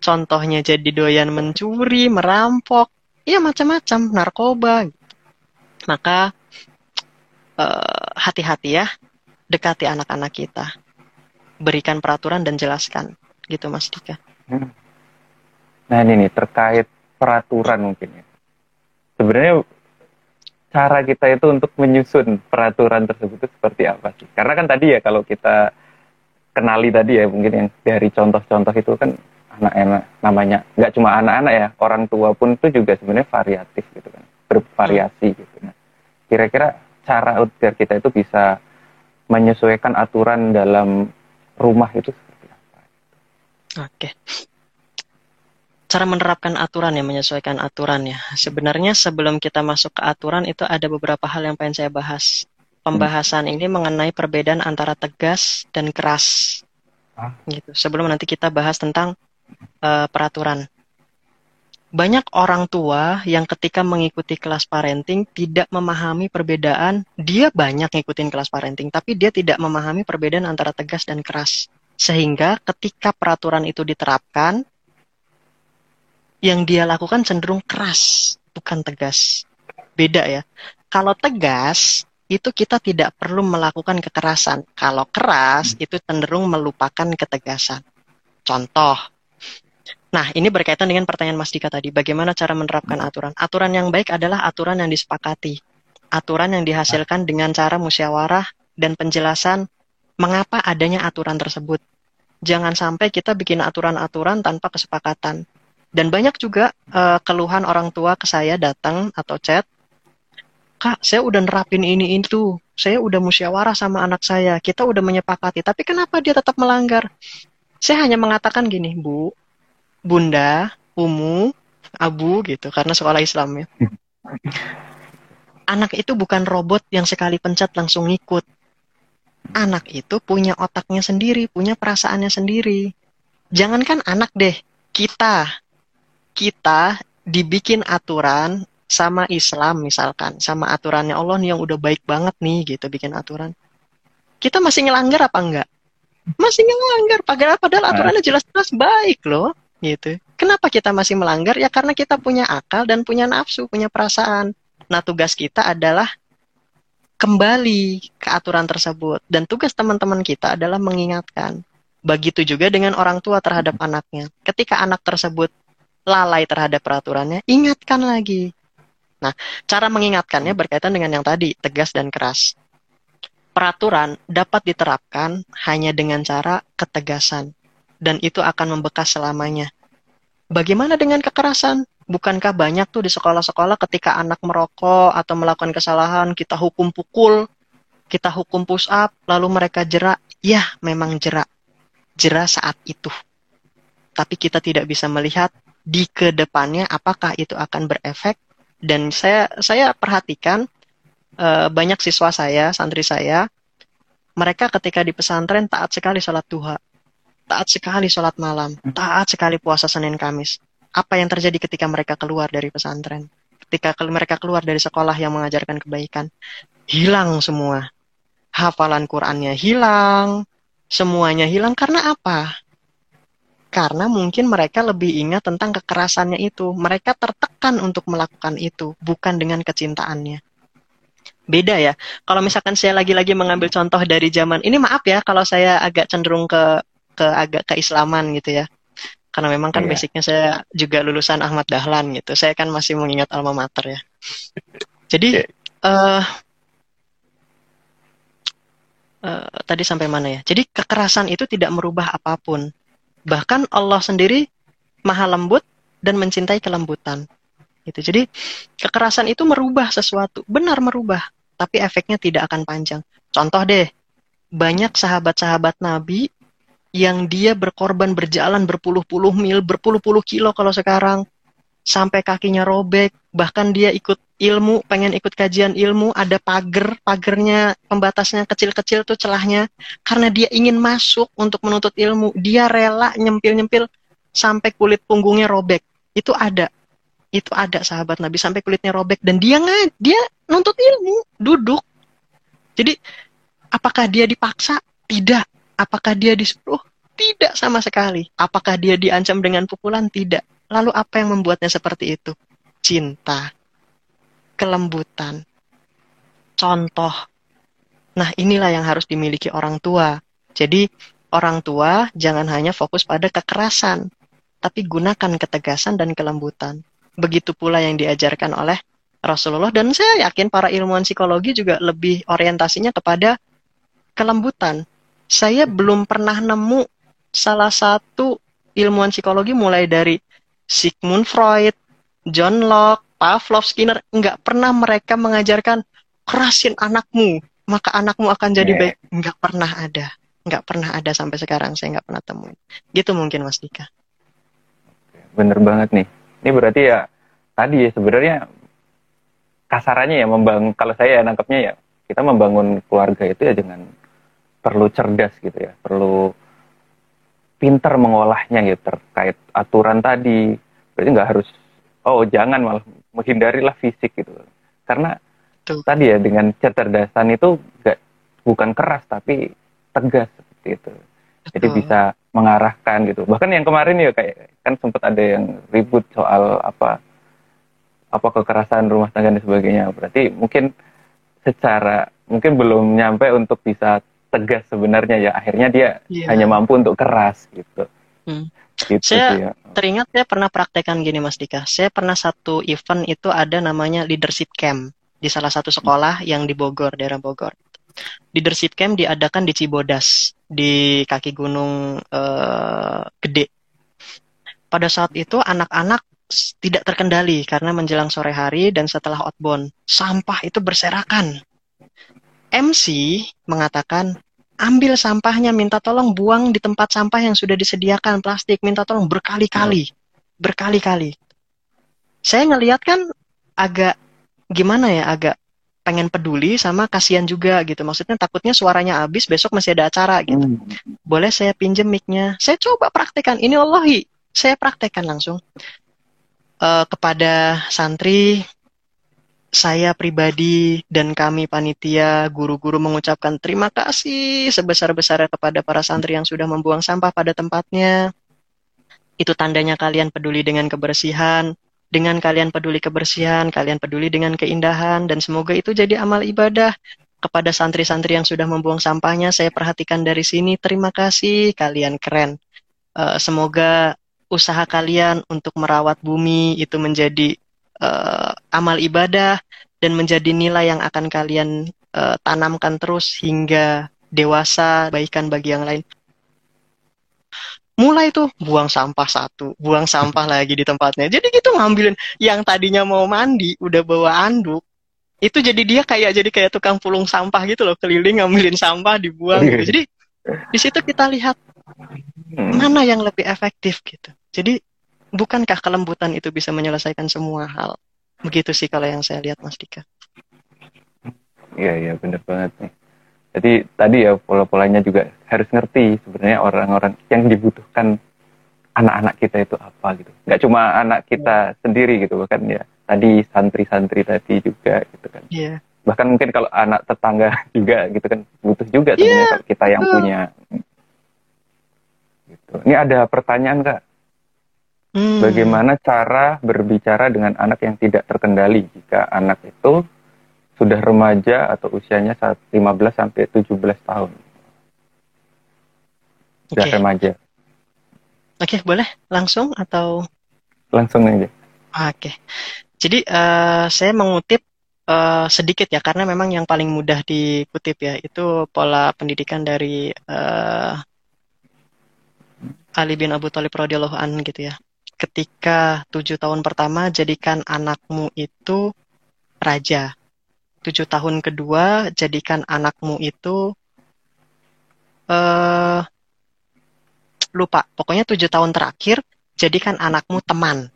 contohnya jadi doyan mencuri, merampok, ya macam-macam, narkoba. Maka hati-hati uh, ya, dekati anak-anak kita, berikan peraturan dan jelaskan, gitu Mas Dika. Hmm. Nah ini nih terkait peraturan mungkin ya. Sebenarnya cara kita itu untuk menyusun peraturan tersebut itu seperti apa sih? Karena kan tadi ya kalau kita kenali tadi ya mungkin yang dari contoh-contoh itu kan anak-anak namanya nggak cuma anak-anak ya orang tua pun itu juga sebenarnya variatif gitu kan bervariasi hmm. gitu nah kira-kira cara agar kita itu bisa menyesuaikan aturan dalam rumah itu seperti apa. Oke. Cara menerapkan aturan ya menyesuaikan aturan ya. Sebenarnya sebelum kita masuk ke aturan itu ada beberapa hal yang pengen saya bahas. Pembahasan hmm. ini mengenai perbedaan antara tegas dan keras. Gitu. Sebelum nanti kita bahas tentang uh, peraturan. Banyak orang tua yang ketika mengikuti kelas parenting tidak memahami perbedaan. Dia banyak ngikutin kelas parenting, tapi dia tidak memahami perbedaan antara tegas dan keras. Sehingga ketika peraturan itu diterapkan, yang dia lakukan cenderung keras, bukan tegas. Beda ya. Kalau tegas, itu kita tidak perlu melakukan kekerasan. Kalau keras, itu cenderung melupakan ketegasan. Contoh, Nah, ini berkaitan dengan pertanyaan Mas Dika tadi. Bagaimana cara menerapkan aturan? Aturan yang baik adalah aturan yang disepakati. Aturan yang dihasilkan dengan cara musyawarah dan penjelasan mengapa adanya aturan tersebut. Jangan sampai kita bikin aturan-aturan tanpa kesepakatan. Dan banyak juga uh, keluhan orang tua ke saya datang atau chat, Kak, saya udah nerapin ini itu. saya udah musyawarah sama anak saya, kita udah menyepakati, tapi kenapa dia tetap melanggar? Saya hanya mengatakan gini, Bu, Bunda, Umu, Abu gitu, karena sekolah Islam ya. Anak itu bukan robot yang sekali pencet langsung ngikut. Anak itu punya otaknya sendiri, punya perasaannya sendiri. Jangankan anak deh, kita. Kita dibikin aturan sama Islam misalkan, sama aturannya Allah nih yang udah baik banget nih gitu bikin aturan. Kita masih ngelanggar apa enggak? Masih ngelanggar, padahal padahal nah. aturannya jelas-jelas baik loh, gitu. Kenapa kita masih melanggar? Ya karena kita punya akal dan punya nafsu, punya perasaan. Nah, tugas kita adalah kembali ke aturan tersebut dan tugas teman-teman kita adalah mengingatkan. Begitu juga dengan orang tua terhadap anaknya. Ketika anak tersebut lalai terhadap peraturannya, ingatkan lagi. Nah, cara mengingatkannya berkaitan dengan yang tadi, tegas dan keras. Peraturan dapat diterapkan hanya dengan cara ketegasan, dan itu akan membekas selamanya. Bagaimana dengan kekerasan? Bukankah banyak tuh di sekolah-sekolah ketika anak merokok atau melakukan kesalahan, kita hukum pukul, kita hukum push up, lalu mereka jerak? Ya, memang jerak. Jerak saat itu. Tapi kita tidak bisa melihat di ke depannya apakah itu akan berefek dan saya saya perhatikan uh, banyak siswa saya, santri saya, mereka ketika di pesantren taat sekali sholat duha, taat sekali sholat malam, hmm. taat sekali puasa Senin Kamis. Apa yang terjadi ketika mereka keluar dari pesantren? Ketika mereka keluar dari sekolah yang mengajarkan kebaikan, hilang semua. Hafalan Qurannya hilang, semuanya hilang karena apa? karena mungkin mereka lebih ingat tentang kekerasannya itu. Mereka tertekan untuk melakukan itu, bukan dengan kecintaannya. Beda ya. Kalau misalkan saya lagi-lagi mengambil contoh dari zaman ini, maaf ya kalau saya agak cenderung ke ke agak keislaman gitu ya. Karena memang kan yeah. basicnya saya juga lulusan Ahmad Dahlan gitu. Saya kan masih mengingat alma mater ya. Jadi uh, uh, tadi sampai mana ya? Jadi kekerasan itu tidak merubah apa pun Bahkan Allah sendiri maha lembut dan mencintai kelembutan. Gitu. Jadi kekerasan itu merubah sesuatu, benar merubah, tapi efeknya tidak akan panjang. Contoh deh, banyak sahabat-sahabat Nabi yang dia berkorban berjalan berpuluh-puluh mil, berpuluh-puluh kilo kalau sekarang, sampai kakinya robek, bahkan dia ikut ilmu, pengen ikut kajian ilmu, ada pagar, pagernya, pembatasnya kecil-kecil tuh celahnya, karena dia ingin masuk untuk menuntut ilmu, dia rela nyempil-nyempil sampai kulit punggungnya robek. Itu ada. Itu ada sahabat Nabi sampai kulitnya robek dan dia nggak dia nuntut ilmu, duduk. Jadi apakah dia dipaksa? Tidak. Apakah dia disuruh? Tidak sama sekali. Apakah dia diancam dengan pukulan? Tidak. Lalu apa yang membuatnya seperti itu? Cinta kelembutan, contoh. Nah, inilah yang harus dimiliki orang tua. Jadi, orang tua jangan hanya fokus pada kekerasan, tapi gunakan ketegasan dan kelembutan. Begitu pula yang diajarkan oleh Rasulullah dan saya yakin para ilmuwan psikologi juga lebih orientasinya kepada kelembutan. Saya belum pernah nemu salah satu ilmuwan psikologi mulai dari Sigmund Freud, John Locke, Pavlov, Skinner, nggak pernah mereka mengajarkan kerasin anakmu, maka anakmu akan jadi yeah. baik. Nggak pernah ada. Nggak pernah ada sampai sekarang, saya nggak pernah temuin. Gitu mungkin Mas Dika. Bener banget nih. Ini berarti ya, tadi ya sebenarnya kasarannya ya membangun, kalau saya ya nangkepnya ya, kita membangun keluarga itu ya dengan perlu cerdas gitu ya, perlu pintar mengolahnya gitu terkait aturan tadi. Berarti nggak harus, oh jangan malah menghindarilah fisik gitu karena Tuh. tadi ya dengan kecerdasan itu gak bukan keras tapi tegas seperti itu Betul. jadi bisa mengarahkan gitu bahkan yang kemarin ya kayak kan sempat ada yang ribut soal apa apa kekerasan rumah tangga dan sebagainya berarti mungkin secara mungkin belum nyampe untuk bisa tegas sebenarnya ya akhirnya dia yeah. hanya mampu untuk keras gitu hmm. Gitu saya ya. teringat saya pernah praktekkan gini Mas Dika. Saya pernah satu event itu ada namanya leadership camp di salah satu sekolah yang di Bogor, daerah Bogor. Leadership camp diadakan di Cibodas, di kaki gunung uh, gede. Pada saat itu anak-anak tidak terkendali karena menjelang sore hari dan setelah outbound sampah itu berserakan MC mengatakan ambil sampahnya, minta tolong buang di tempat sampah yang sudah disediakan plastik, minta tolong berkali-kali, berkali-kali. Saya ngelihat kan agak gimana ya, agak pengen peduli sama kasihan juga gitu. Maksudnya takutnya suaranya habis, besok masih ada acara gitu. Hmm. Boleh saya pinjem mic-nya? Saya coba praktekkan. Ini Allahi, saya praktekkan langsung uh, kepada santri saya pribadi dan kami panitia guru-guru mengucapkan terima kasih sebesar-besarnya kepada para santri yang sudah membuang sampah pada tempatnya. Itu tandanya kalian peduli dengan kebersihan. Dengan kalian peduli kebersihan, kalian peduli dengan keindahan dan semoga itu jadi amal ibadah kepada santri-santri yang sudah membuang sampahnya. Saya perhatikan dari sini. Terima kasih, kalian keren. Uh, semoga usaha kalian untuk merawat bumi itu menjadi uh, amal ibadah dan menjadi nilai yang akan kalian uh, tanamkan terus hingga dewasa baikan bagi yang lain. Mulai tuh buang sampah satu, buang sampah lagi di tempatnya. Jadi gitu ngambilin yang tadinya mau mandi udah bawa anduk, itu jadi dia kayak jadi kayak tukang pulung sampah gitu loh, keliling ngambilin sampah dibuang. Gitu. Jadi di situ kita lihat hmm. mana yang lebih efektif gitu. Jadi bukankah kelembutan itu bisa menyelesaikan semua hal? Begitu sih kalau yang saya lihat Mas Dika. Iya, iya benar banget nih. Jadi tadi ya pola-polanya juga harus ngerti sebenarnya orang-orang yang dibutuhkan anak-anak kita itu apa gitu. Nggak cuma anak kita sendiri gitu kan ya. Tadi santri-santri tadi juga gitu kan. Iya. Yeah. Bahkan mungkin kalau anak tetangga juga gitu kan butuh juga sebenarnya yeah. kalau kita yang punya. Gitu. Ini ada pertanyaan kak Hmm. Bagaimana cara berbicara dengan anak yang tidak terkendali jika anak itu sudah remaja atau usianya saat 15 sampai 17 tahun. Sudah okay. remaja. Oke, okay, boleh langsung atau langsung aja. Oke. Okay. Jadi uh, saya mengutip uh, sedikit ya karena memang yang paling mudah dikutip ya itu pola pendidikan dari uh, Ali bin Abu Thalib radhiyallahu an gitu ya ketika tujuh tahun pertama jadikan anakmu itu raja. Tujuh tahun kedua jadikan anakmu itu uh, lupa. Pokoknya tujuh tahun terakhir jadikan anakmu teman.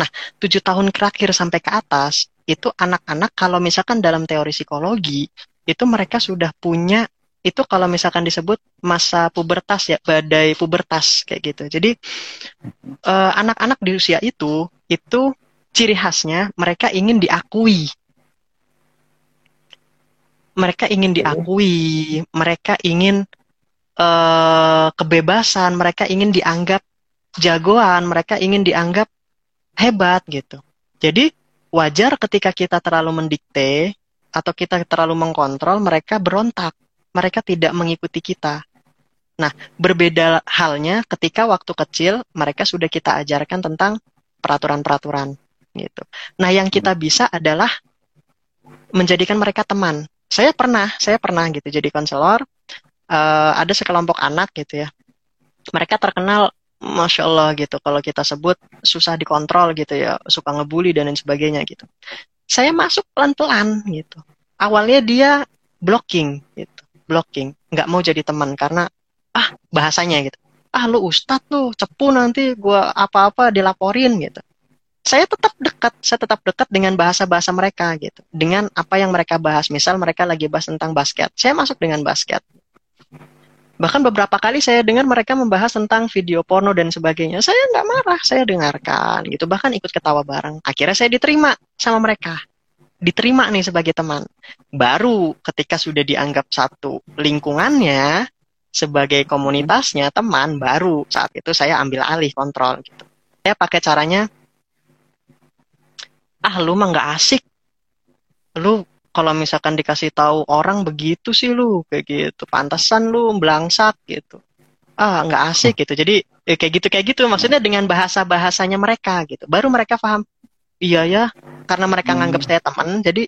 Nah, tujuh tahun terakhir sampai ke atas itu anak-anak kalau misalkan dalam teori psikologi itu mereka sudah punya itu kalau misalkan disebut masa pubertas ya badai pubertas kayak gitu. Jadi eh, anak-anak uh, di usia itu itu ciri khasnya mereka ingin diakui. Mereka ingin diakui mereka ingin uh, kebebasan mereka ingin dianggap jagoan mereka ingin dianggap hebat gitu. Jadi wajar ketika kita terlalu mendikte atau kita terlalu mengkontrol mereka berontak mereka tidak mengikuti kita. Nah, berbeda halnya ketika waktu kecil mereka sudah kita ajarkan tentang peraturan-peraturan gitu. Nah, yang kita bisa adalah menjadikan mereka teman. Saya pernah, saya pernah gitu jadi konselor. Uh, ada sekelompok anak gitu ya. Mereka terkenal Masya Allah gitu. Kalau kita sebut susah dikontrol gitu ya, suka ngebully dan lain sebagainya gitu. Saya masuk pelan-pelan gitu. Awalnya dia blocking gitu blocking. Nggak mau jadi teman karena ah bahasanya gitu. Ah lu ustad tuh cepu nanti gua apa-apa dilaporin gitu. Saya tetap dekat saya tetap dekat dengan bahasa-bahasa mereka gitu. Dengan apa yang mereka bahas. Misal mereka lagi bahas tentang basket saya masuk dengan basket. Bahkan beberapa kali saya dengar mereka membahas tentang video porno dan sebagainya. Saya nggak marah saya dengarkan gitu. Bahkan ikut ketawa bareng. Akhirnya saya diterima sama mereka diterima nih sebagai teman. Baru ketika sudah dianggap satu lingkungannya sebagai komunitasnya teman, baru saat itu saya ambil alih kontrol gitu. Saya pakai caranya, ah lu mah nggak asik, lu kalau misalkan dikasih tahu orang begitu sih lu kayak gitu, pantasan lu belangsak gitu. Ah nggak asik gitu. Jadi eh, kayak gitu kayak gitu maksudnya dengan bahasa bahasanya mereka gitu. Baru mereka paham iya ya karena mereka hmm. nganggap saya teman jadi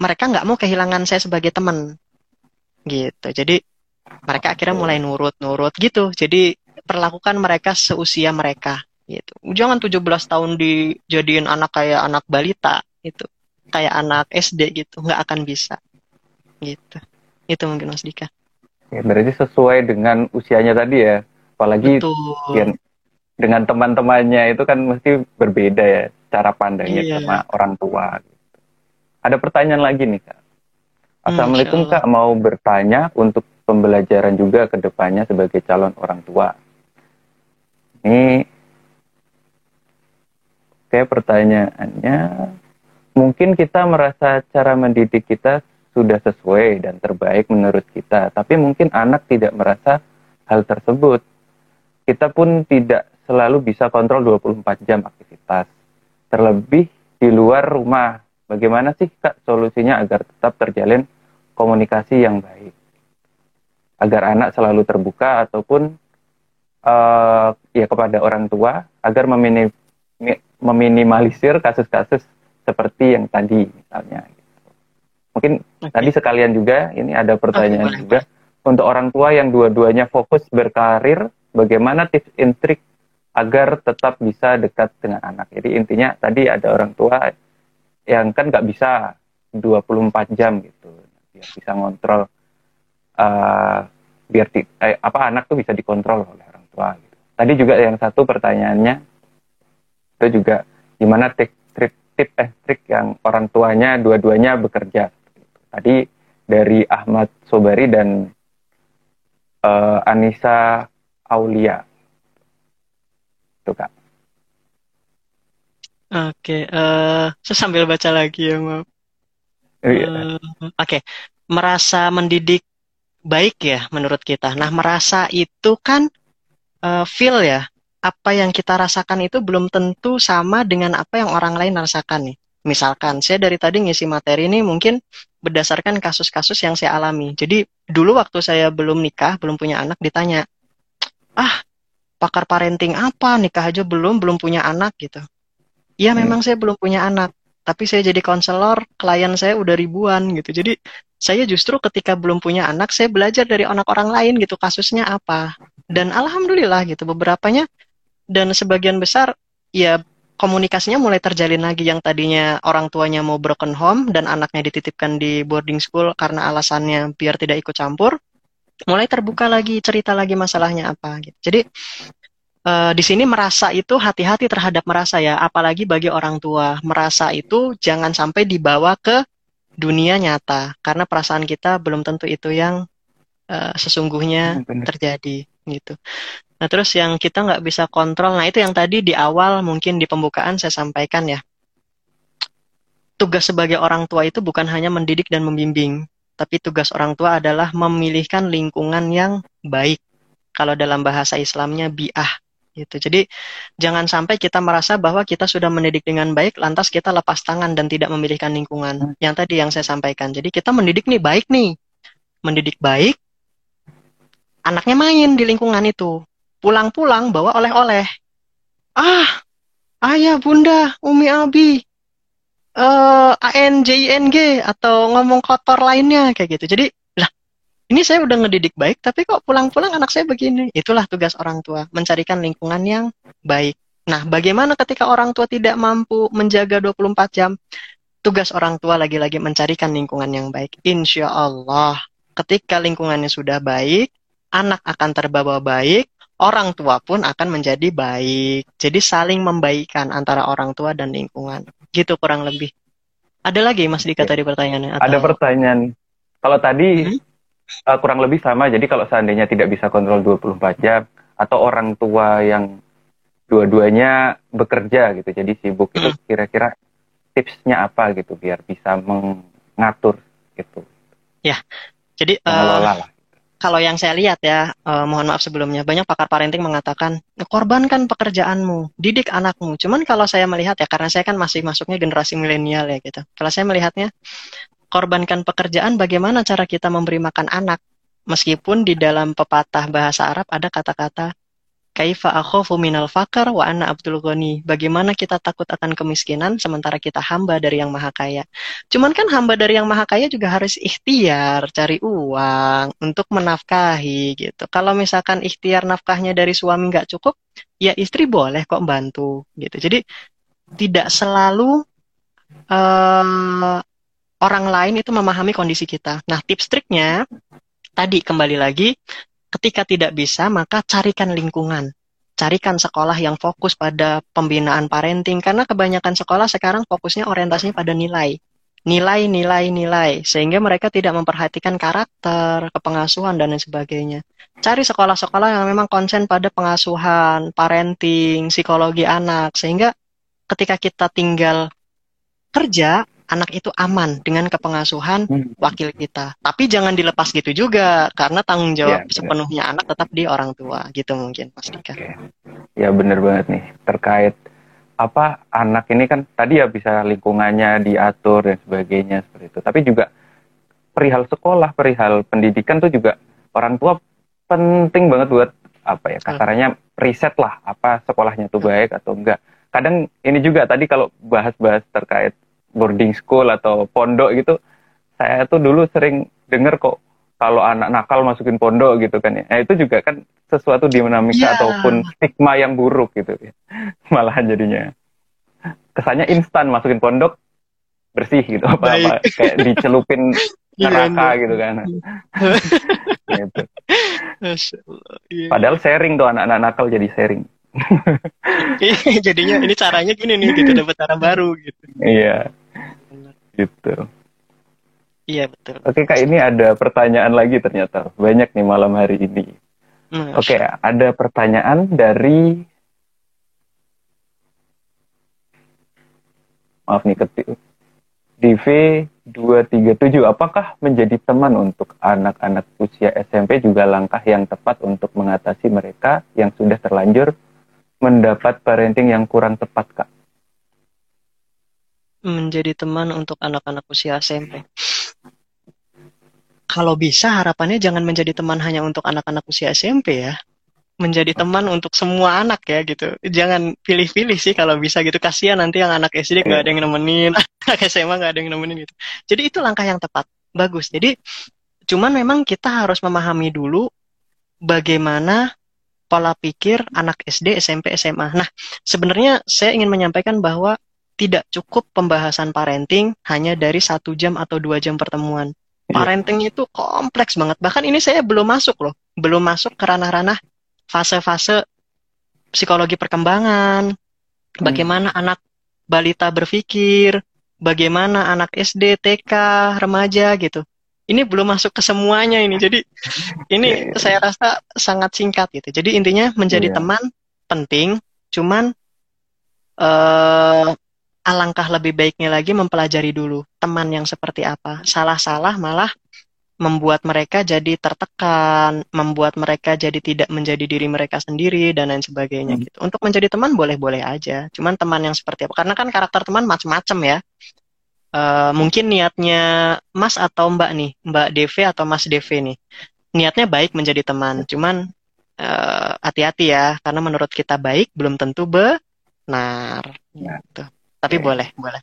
mereka nggak mau kehilangan saya sebagai teman gitu jadi mereka akhirnya mulai nurut-nurut gitu jadi perlakukan mereka seusia mereka gitu jangan 17 tahun dijadiin anak kayak anak balita itu kayak anak SD gitu nggak akan bisa gitu Itu mungkin Mas Dika. Ya, berarti sesuai dengan usianya tadi ya. Apalagi ya, dengan teman-temannya itu kan mesti berbeda ya cara pandangnya iya. sama orang tua. Ada pertanyaan lagi nih kak. Assalamualaikum kak, mau bertanya untuk pembelajaran juga ke depannya sebagai calon orang tua. Ini Oke, pertanyaannya mungkin kita merasa cara mendidik kita sudah sesuai dan terbaik menurut kita, tapi mungkin anak tidak merasa hal tersebut. Kita pun tidak selalu bisa kontrol 24 jam aktivitas. Terlebih di luar rumah. Bagaimana sih Kak solusinya agar tetap terjalin komunikasi yang baik? Agar anak selalu terbuka ataupun uh, ya kepada orang tua agar meminim meminimalisir kasus-kasus seperti yang tadi misalnya. Mungkin okay. tadi sekalian juga ini ada pertanyaan okay, juga untuk orang tua yang dua-duanya fokus berkarir, bagaimana tips and trick agar tetap bisa dekat dengan anak. Jadi intinya tadi ada orang tua yang kan nggak bisa 24 jam gitu, biar bisa ngontrol uh, biar di, eh, apa anak tuh bisa dikontrol oleh orang tua. Gitu. Tadi juga yang satu pertanyaannya itu juga gimana tip tip tip eh trik yang orang tuanya dua-duanya bekerja tadi dari Ahmad Sobari dan uh, Anissa Aulia itu kak Oke, uh, saya sambil baca lagi ya, maaf. Uh, Oke, okay. merasa mendidik baik ya menurut kita. Nah, merasa itu kan uh, feel ya, apa yang kita rasakan itu belum tentu sama dengan apa yang orang lain rasakan nih. Misalkan saya dari tadi ngisi materi ini mungkin berdasarkan kasus-kasus yang saya alami. Jadi dulu waktu saya belum nikah, belum punya anak ditanya, "Ah, pakar parenting apa? Nikah aja belum, belum punya anak gitu." Iya, hmm. memang saya belum punya anak, tapi saya jadi konselor, klien saya udah ribuan gitu. Jadi saya justru ketika belum punya anak, saya belajar dari anak orang lain gitu, kasusnya apa. Dan alhamdulillah gitu, beberapanya dan sebagian besar ya komunikasinya mulai terjalin lagi yang tadinya orang tuanya mau broken home dan anaknya dititipkan di boarding school karena alasannya biar tidak ikut campur mulai terbuka lagi cerita lagi masalahnya apa gitu. Jadi uh, di sini merasa itu hati-hati terhadap merasa ya. Apalagi bagi orang tua merasa itu jangan sampai dibawa ke dunia nyata. Karena perasaan kita belum tentu itu yang uh, sesungguhnya hmm, terjadi gitu. Nah, terus yang kita nggak bisa kontrol, nah itu yang tadi di awal mungkin di pembukaan saya sampaikan ya. Tugas sebagai orang tua itu bukan hanya mendidik dan membimbing, tapi tugas orang tua adalah memilihkan lingkungan yang baik. Kalau dalam bahasa Islamnya biah gitu. Jadi jangan sampai kita merasa bahwa kita sudah mendidik dengan baik, lantas kita lepas tangan dan tidak memilihkan lingkungan. Yang tadi yang saya sampaikan. Jadi kita mendidik nih baik nih, mendidik baik, anaknya main di lingkungan itu pulang-pulang bawa oleh-oleh. Ah, ayah, bunda, umi, abi, uh, ANJING atau ngomong kotor lainnya kayak gitu. Jadi, lah, ini saya udah ngedidik baik, tapi kok pulang-pulang anak saya begini. Itulah tugas orang tua, mencarikan lingkungan yang baik. Nah, bagaimana ketika orang tua tidak mampu menjaga 24 jam? Tugas orang tua lagi-lagi mencarikan lingkungan yang baik. Insya Allah, ketika lingkungannya sudah baik, anak akan terbawa baik, orang tua pun akan menjadi baik. Jadi saling membaikan antara orang tua dan lingkungan. Gitu kurang lebih. Ada lagi Mas Dika tadi pertanyaannya? Atau... Ada pertanyaan. Kalau tadi hmm? uh, kurang lebih sama. Jadi kalau seandainya tidak bisa kontrol 24 jam atau orang tua yang dua-duanya bekerja gitu. Jadi sibuk hmm. itu kira-kira tipsnya apa gitu biar bisa mengatur gitu. Ya. Jadi uh, kalau yang saya lihat ya, uh, mohon maaf sebelumnya, banyak pakar parenting mengatakan korbankan pekerjaanmu, didik anakmu. Cuman kalau saya melihat ya, karena saya kan masih masuknya generasi milenial ya gitu. Kalau saya melihatnya, korbankan pekerjaan, bagaimana cara kita memberi makan anak? Meskipun di dalam pepatah bahasa Arab ada kata-kata Kaifa akhafu minal fakar wa anna abdul ghani. Bagaimana kita takut akan kemiskinan sementara kita hamba dari yang maha kaya. Cuman kan hamba dari yang maha kaya juga harus ikhtiar cari uang untuk menafkahi gitu. Kalau misalkan ikhtiar nafkahnya dari suami nggak cukup, ya istri boleh kok bantu gitu. Jadi tidak selalu uh, orang lain itu memahami kondisi kita. Nah, tips triknya tadi kembali lagi ketika tidak bisa maka carikan lingkungan. Carikan sekolah yang fokus pada pembinaan parenting karena kebanyakan sekolah sekarang fokusnya orientasinya pada nilai. Nilai, nilai, nilai sehingga mereka tidak memperhatikan karakter, kepengasuhan dan lain sebagainya. Cari sekolah-sekolah yang memang konsen pada pengasuhan, parenting, psikologi anak sehingga ketika kita tinggal kerja anak itu aman dengan kepengasuhan hmm. wakil kita. Tapi jangan dilepas gitu juga karena tanggung jawab ya, sepenuhnya anak tetap di orang tua gitu mungkin Mas Dika. Oke. Ya benar banget nih terkait apa anak ini kan tadi ya bisa lingkungannya diatur dan sebagainya seperti itu. Tapi juga perihal sekolah, perihal pendidikan tuh juga orang tua penting banget buat apa ya kasarannya riset lah apa sekolahnya tuh baik atau enggak. Kadang ini juga tadi kalau bahas-bahas terkait boarding school atau pondok gitu saya tuh dulu sering dengar kok kalau anak nakal masukin pondok gitu kan ya. Nah, itu juga kan sesuatu dinamika yeah. ataupun stigma yang buruk gitu ya. Malahan jadinya. Kesannya instan masukin pondok bersih gitu apa apa kayak dicelupin iya, neraka yeah, gitu kan. Gitu. Iya. padahal sharing tuh anak-anak nakal jadi sharing jadinya ini caranya gini nih gitu dapat cara baru gitu. Iya. Gitu. Iya betul. Oke kak ini ada pertanyaan lagi ternyata. Banyak nih malam hari ini. Hmm, oke ada pertanyaan dari maaf nih ketik DV 237 apakah menjadi teman untuk anak-anak usia SMP juga langkah yang tepat untuk mengatasi mereka yang sudah terlanjur mendapat parenting yang kurang tepat, Kak? Menjadi teman untuk anak-anak usia SMP. Kalau bisa harapannya jangan menjadi teman hanya untuk anak-anak usia SMP ya. Menjadi teman untuk semua anak ya gitu. Jangan pilih-pilih sih kalau bisa gitu. Kasihan nanti yang anak SD nggak ada yang nemenin, anak SMA nggak ada yang nemenin gitu. Jadi itu langkah yang tepat. Bagus. Jadi cuman memang kita harus memahami dulu bagaimana pola pikir anak SD, SMP, SMA. Nah, sebenarnya saya ingin menyampaikan bahwa tidak cukup pembahasan parenting hanya dari satu jam atau dua jam pertemuan. Iya. Parenting itu kompleks banget. Bahkan ini saya belum masuk loh, belum masuk ke ranah-ranah fase-fase psikologi perkembangan, hmm. bagaimana anak balita berpikir, bagaimana anak SD, TK, remaja gitu ini belum masuk ke semuanya ini. Jadi ini yeah. saya rasa sangat singkat gitu. Jadi intinya menjadi yeah. teman penting, cuman uh, alangkah lebih baiknya lagi mempelajari dulu teman yang seperti apa. Salah-salah malah membuat mereka jadi tertekan, membuat mereka jadi tidak menjadi diri mereka sendiri dan lain sebagainya hmm. gitu. Untuk menjadi teman boleh-boleh aja, cuman teman yang seperti apa? Karena kan karakter teman macam-macam ya uh, mungkin niatnya Mas atau Mbak nih, Mbak DV atau Mas DV nih, niatnya baik menjadi teman, cuman eh, hati-hati ya, karena menurut kita baik belum tentu benar. Gitu. Tapi okay. boleh, boleh.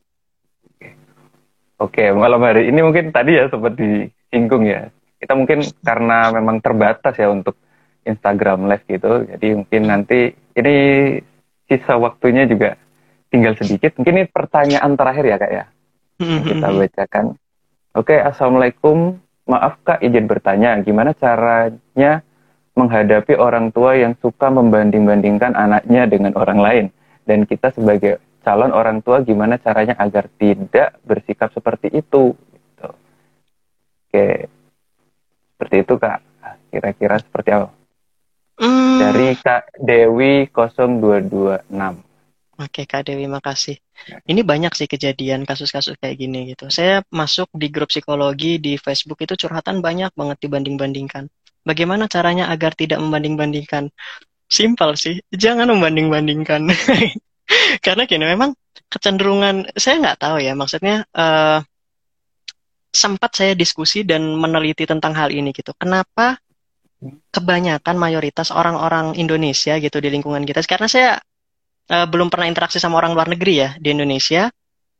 Oke, okay, malam hari ini mungkin tadi ya sempat disinggung ya. Kita mungkin karena memang terbatas ya untuk Instagram Live gitu, jadi mungkin nanti ini sisa waktunya juga tinggal sedikit. Mungkin ini pertanyaan terakhir ya kak ya. Kita bacakan. Oke, Assalamualaikum. Maaf Kak, izin bertanya, gimana caranya menghadapi orang tua yang suka membanding-bandingkan anaknya dengan orang lain? Dan kita sebagai calon orang tua, gimana caranya agar tidak bersikap seperti itu? Gitu. Oke, seperti itu Kak. Kira-kira seperti apa? Mm. Dari Kak Dewi 0226. Oke Kak Dewi, makasih. Ini banyak sih kejadian kasus-kasus kayak gini gitu. Saya masuk di grup psikologi di Facebook itu curhatan banyak banget dibanding-bandingkan. Bagaimana caranya agar tidak membanding-bandingkan? Simpel sih, jangan membanding-bandingkan. Karena gini, memang kecenderungan, saya nggak tahu ya, maksudnya uh, sempat saya diskusi dan meneliti tentang hal ini gitu. Kenapa kebanyakan mayoritas orang-orang Indonesia gitu di lingkungan kita, karena saya uh, belum pernah interaksi sama orang luar negeri ya di Indonesia,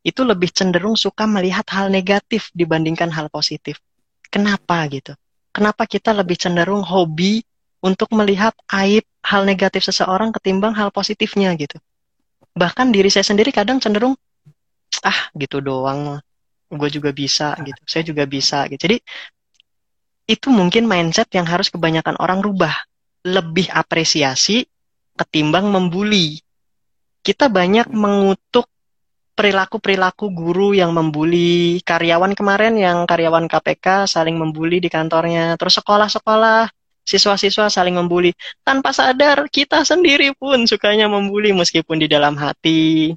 itu lebih cenderung suka melihat hal negatif dibandingkan hal positif. Kenapa gitu? Kenapa kita lebih cenderung hobi untuk melihat aib hal negatif seseorang ketimbang hal positifnya gitu? Bahkan diri saya sendiri kadang cenderung ah gitu doang gue juga bisa gitu saya juga bisa gitu jadi itu mungkin mindset yang harus kebanyakan orang rubah lebih apresiasi ketimbang membuli kita banyak mengutuk perilaku-perilaku guru yang membuli karyawan kemarin yang karyawan KPK saling membuli di kantornya terus sekolah-sekolah siswa-siswa saling membuli. Tanpa sadar kita sendiri pun sukanya membuli meskipun di dalam hati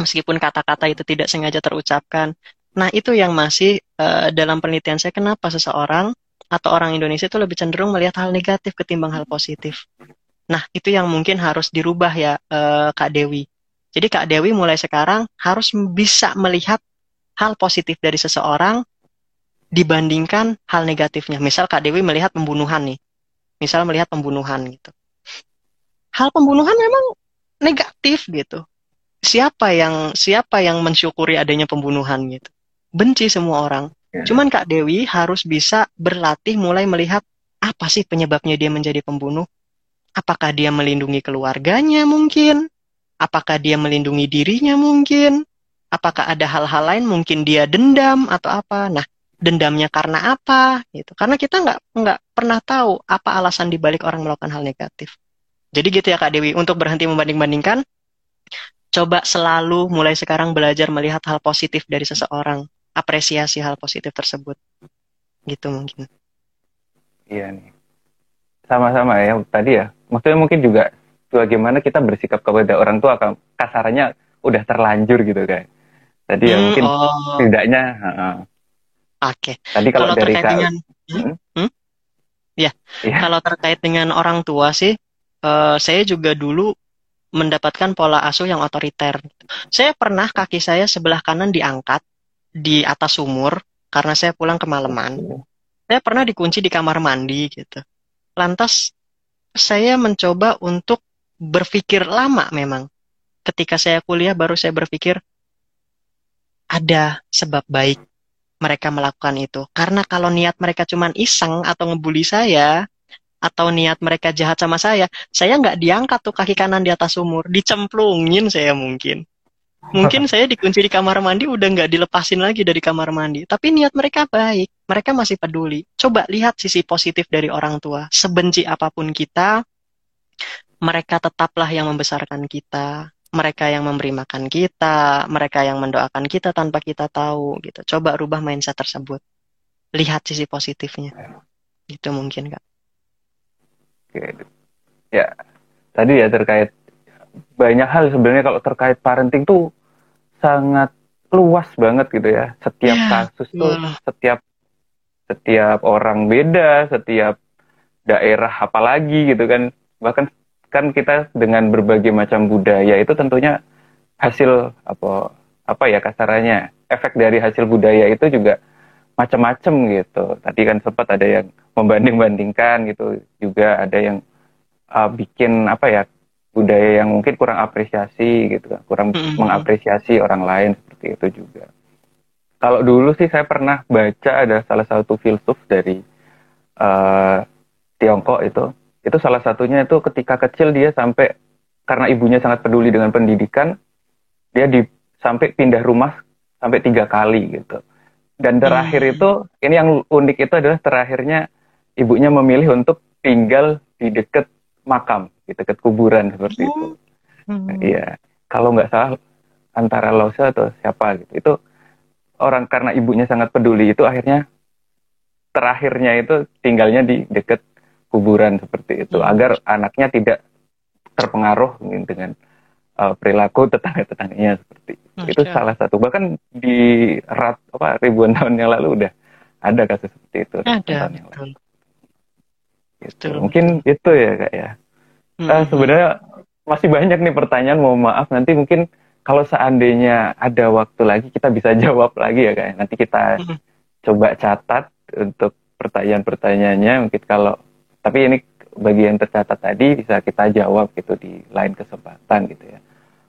meskipun kata-kata itu tidak sengaja terucapkan. Nah itu yang masih uh, dalam penelitian saya kenapa seseorang atau orang Indonesia itu lebih cenderung melihat hal negatif ketimbang hal positif nah itu yang mungkin harus dirubah ya uh, Kak Dewi jadi Kak Dewi mulai sekarang harus bisa melihat hal positif dari seseorang dibandingkan hal negatifnya. Misal Kak Dewi melihat pembunuhan nih. Misal melihat pembunuhan gitu. Hal pembunuhan memang negatif gitu. Siapa yang siapa yang mensyukuri adanya pembunuhan gitu? Benci semua orang. Ya. Cuman Kak Dewi harus bisa berlatih mulai melihat apa sih penyebabnya dia menjadi pembunuh? Apakah dia melindungi keluarganya mungkin? Apakah dia melindungi dirinya mungkin? Apakah ada hal-hal lain mungkin dia dendam atau apa? Nah, dendamnya karena apa? Gitu. Karena kita nggak nggak pernah tahu apa alasan dibalik orang melakukan hal negatif. Jadi gitu ya Kak Dewi, untuk berhenti membanding-bandingkan, coba selalu mulai sekarang belajar melihat hal positif dari seseorang, apresiasi hal positif tersebut. Gitu mungkin. Iya nih. Sama-sama ya tadi ya. Maksudnya mungkin juga bagaimana kita bersikap kepada orang tua kasarannya udah terlanjur gitu kan tadi ya hmm, mungkin oh. tidaknya uh, oke okay. tadi kalau, kalau dari terkait dengan hmm? Hmm? hmm? Ya, ya kalau terkait dengan orang tua sih uh, saya juga dulu mendapatkan pola asuh yang otoriter saya pernah kaki saya sebelah kanan diangkat di atas sumur karena saya pulang kemalaman saya pernah dikunci di kamar mandi gitu lantas saya mencoba untuk berpikir lama memang. Ketika saya kuliah baru saya berpikir ada sebab baik mereka melakukan itu. Karena kalau niat mereka cuma iseng atau ngebully saya, atau niat mereka jahat sama saya, saya nggak diangkat tuh kaki kanan di atas sumur, dicemplungin saya mungkin. Mungkin saya dikunci di kamar mandi udah nggak dilepasin lagi dari kamar mandi. Tapi niat mereka baik, mereka masih peduli. Coba lihat sisi positif dari orang tua. Sebenci apa pun kita, mereka tetaplah yang membesarkan kita, mereka yang memberi makan kita, mereka yang mendoakan kita tanpa kita tahu gitu. Coba rubah mindset tersebut. Lihat sisi positifnya. Gitu mungkin, Kak. Oke. Ya. Tadi ya terkait banyak hal sebenarnya kalau terkait parenting tuh sangat luas banget gitu ya. Setiap ya, kasus tuh setiap setiap orang beda, setiap daerah apalagi gitu kan. Bahkan kan kita dengan berbagai macam budaya itu tentunya hasil apa apa ya kasarannya efek dari hasil budaya itu juga macam-macam gitu. Tadi kan sempat ada yang membanding-bandingkan gitu, juga ada yang uh, bikin apa ya budaya yang mungkin kurang apresiasi gitu kan, kurang mm-hmm. mengapresiasi orang lain seperti itu juga. Kalau dulu sih saya pernah baca ada salah satu filsuf dari uh, Tiongkok itu. Itu salah satunya itu ketika kecil dia sampai karena ibunya sangat peduli dengan pendidikan dia di sampai pindah rumah sampai tiga kali gitu. Dan terakhir hmm. itu ini yang unik itu adalah terakhirnya ibunya memilih untuk tinggal di dekat makam di dekat kuburan seperti itu. Hmm. iya. Kalau nggak salah antara Lause atau siapa gitu. Itu orang karena ibunya sangat peduli itu akhirnya terakhirnya itu tinggalnya di dekat kuburan seperti itu hmm. agar anaknya tidak terpengaruh dengan uh, perilaku tetangga-tetangganya seperti itu. Itu salah satu bahkan di rat apa ribuan tahun yang lalu udah ada kasus seperti itu. Ada. Yang lalu. Gitu. Mungkin itu ya kak ya. Hmm. Uh, sebenarnya masih banyak nih pertanyaan. Mohon maaf nanti mungkin kalau seandainya ada waktu lagi kita bisa jawab lagi ya kak. Ya. Nanti kita coba catat untuk pertanyaan-pertanyaannya. Mungkin kalau tapi ini bagi yang tercatat tadi bisa kita jawab gitu di lain kesempatan gitu ya.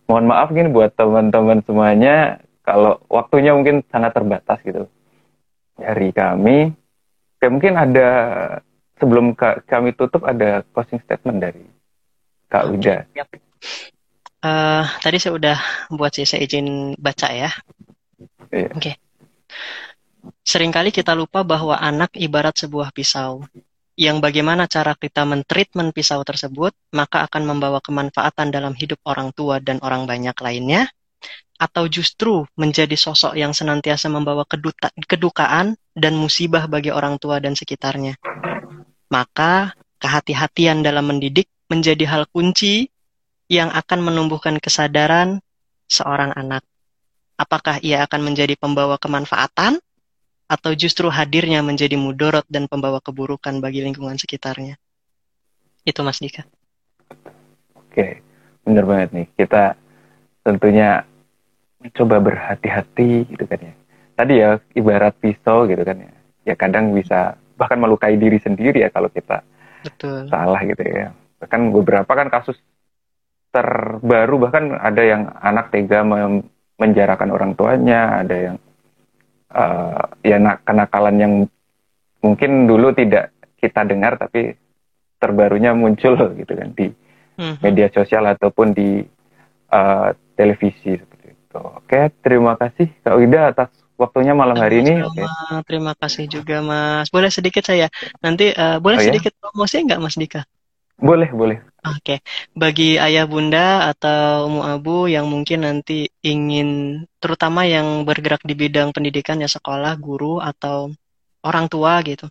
Mohon maaf gini buat teman-teman semuanya kalau waktunya mungkin sangat terbatas gitu dari kami. Oke, mungkin ada sebelum kami tutup ada closing statement dari Kak Wida. Uh, tadi saya udah buat sih saya izin baca ya. Iya. Oke. Okay. Seringkali kita lupa bahwa anak ibarat sebuah pisau. Yang bagaimana cara kita mentreatment pisau tersebut, maka akan membawa kemanfaatan dalam hidup orang tua dan orang banyak lainnya, atau justru menjadi sosok yang senantiasa membawa keduta, kedukaan dan musibah bagi orang tua dan sekitarnya. Maka kehati-hatian dalam mendidik menjadi hal kunci yang akan menumbuhkan kesadaran seorang anak. Apakah ia akan menjadi pembawa kemanfaatan atau justru hadirnya menjadi mudorot dan pembawa keburukan bagi lingkungan sekitarnya. Itu Mas Dika. Oke, benar banget nih. Kita tentunya coba berhati-hati gitu kan ya. Tadi ya ibarat pisau gitu kan ya. Ya kadang bisa bahkan melukai diri sendiri ya kalau kita Betul. salah gitu ya. Bahkan beberapa kan kasus terbaru bahkan ada yang anak tega menjarakan orang tuanya, ada yang uh, ya kenakalan yang mungkin dulu tidak kita dengar tapi terbarunya muncul gitu kan di mm-hmm. media sosial ataupun di uh, televisi seperti itu. Oke, terima kasih Kak Wida atas waktunya malam hari ini. Oke. Terima kasih juga Mas. Boleh sedikit saya nanti uh, boleh oh, ya? sedikit promosi nggak Mas Dika? Boleh, boleh. Oke, okay. bagi ayah bunda atau muabu yang mungkin nanti ingin, terutama yang bergerak di bidang pendidikan ya sekolah, guru atau orang tua gitu,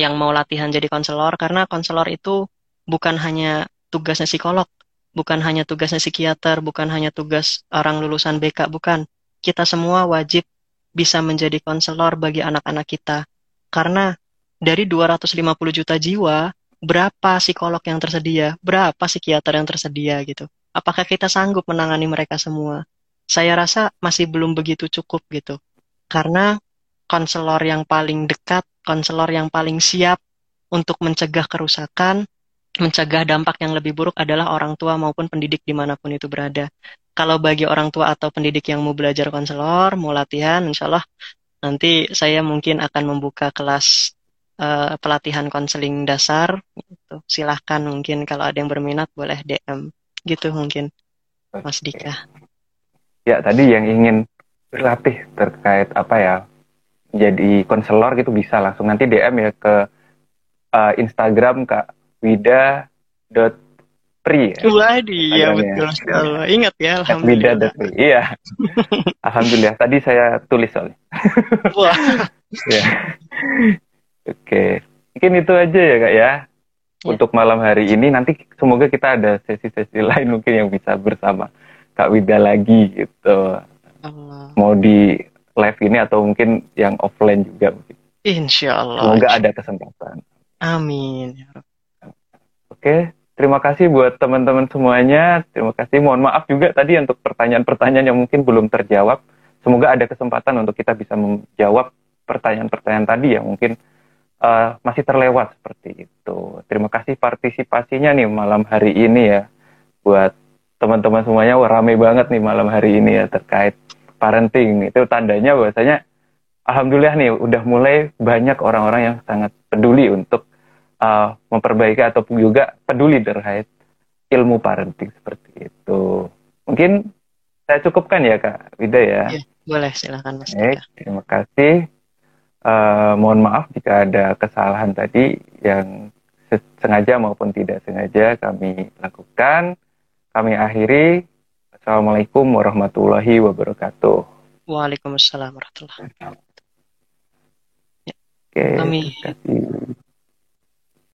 yang mau latihan jadi konselor, karena konselor itu bukan hanya tugasnya psikolog, bukan hanya tugasnya psikiater, bukan hanya tugas orang lulusan BK, bukan. Kita semua wajib bisa menjadi konselor bagi anak-anak kita, karena dari 250 juta jiwa berapa psikolog yang tersedia, berapa psikiater yang tersedia gitu. Apakah kita sanggup menangani mereka semua? Saya rasa masih belum begitu cukup gitu. Karena konselor yang paling dekat, konselor yang paling siap untuk mencegah kerusakan, mencegah dampak yang lebih buruk adalah orang tua maupun pendidik di mana pun itu berada. Kalau bagi orang tua atau pendidik yang mau belajar konselor, mau latihan, insya Allah nanti saya mungkin akan membuka kelas uh, pelatihan konseling dasar gitu. silahkan mungkin kalau ada yang berminat boleh DM gitu mungkin Mas Dika ya tadi yang ingin berlatih terkait apa ya jadi konselor gitu bisa langsung nanti DM ya ke uh, Instagram Kak Wida dot Pri ya. Waduh, iya betul sekali. Ingat ya, alhamdulillah. Wida Pri. Iya. alhamdulillah. Tadi saya tulis soalnya. Wah. ya. Oke, mungkin itu aja ya kak ya. ya. Untuk malam hari ini nanti semoga kita ada sesi-sesi lain mungkin yang bisa bersama Kak Wida lagi gitu. Allah. Mau di live ini atau mungkin yang offline juga mungkin. Insya Allah. Semoga ada kesempatan. Amin. Ya Oke, terima kasih buat teman-teman semuanya. Terima kasih. Mohon maaf juga tadi untuk pertanyaan-pertanyaan yang mungkin belum terjawab. Semoga ada kesempatan untuk kita bisa menjawab pertanyaan-pertanyaan tadi yang mungkin uh, masih terlewat seperti itu. Terima kasih partisipasinya nih malam hari ini ya buat teman-teman semuanya. Wah, rame banget nih malam hari ini ya terkait parenting. Itu tandanya bahwasanya alhamdulillah nih udah mulai banyak orang-orang yang sangat peduli untuk uh, memperbaiki ataupun juga peduli terkait ilmu parenting seperti itu. Mungkin saya cukupkan ya Kak Wida ya. ya boleh silakan Mas. Baik, terima kasih. Uh, mohon maaf jika ada kesalahan tadi yang sengaja maupun tidak sengaja kami lakukan. Kami akhiri. Assalamualaikum warahmatullahi wabarakatuh. Waalaikumsalam warahmatullahi wabarakatuh. Oke, kami... terima kasih.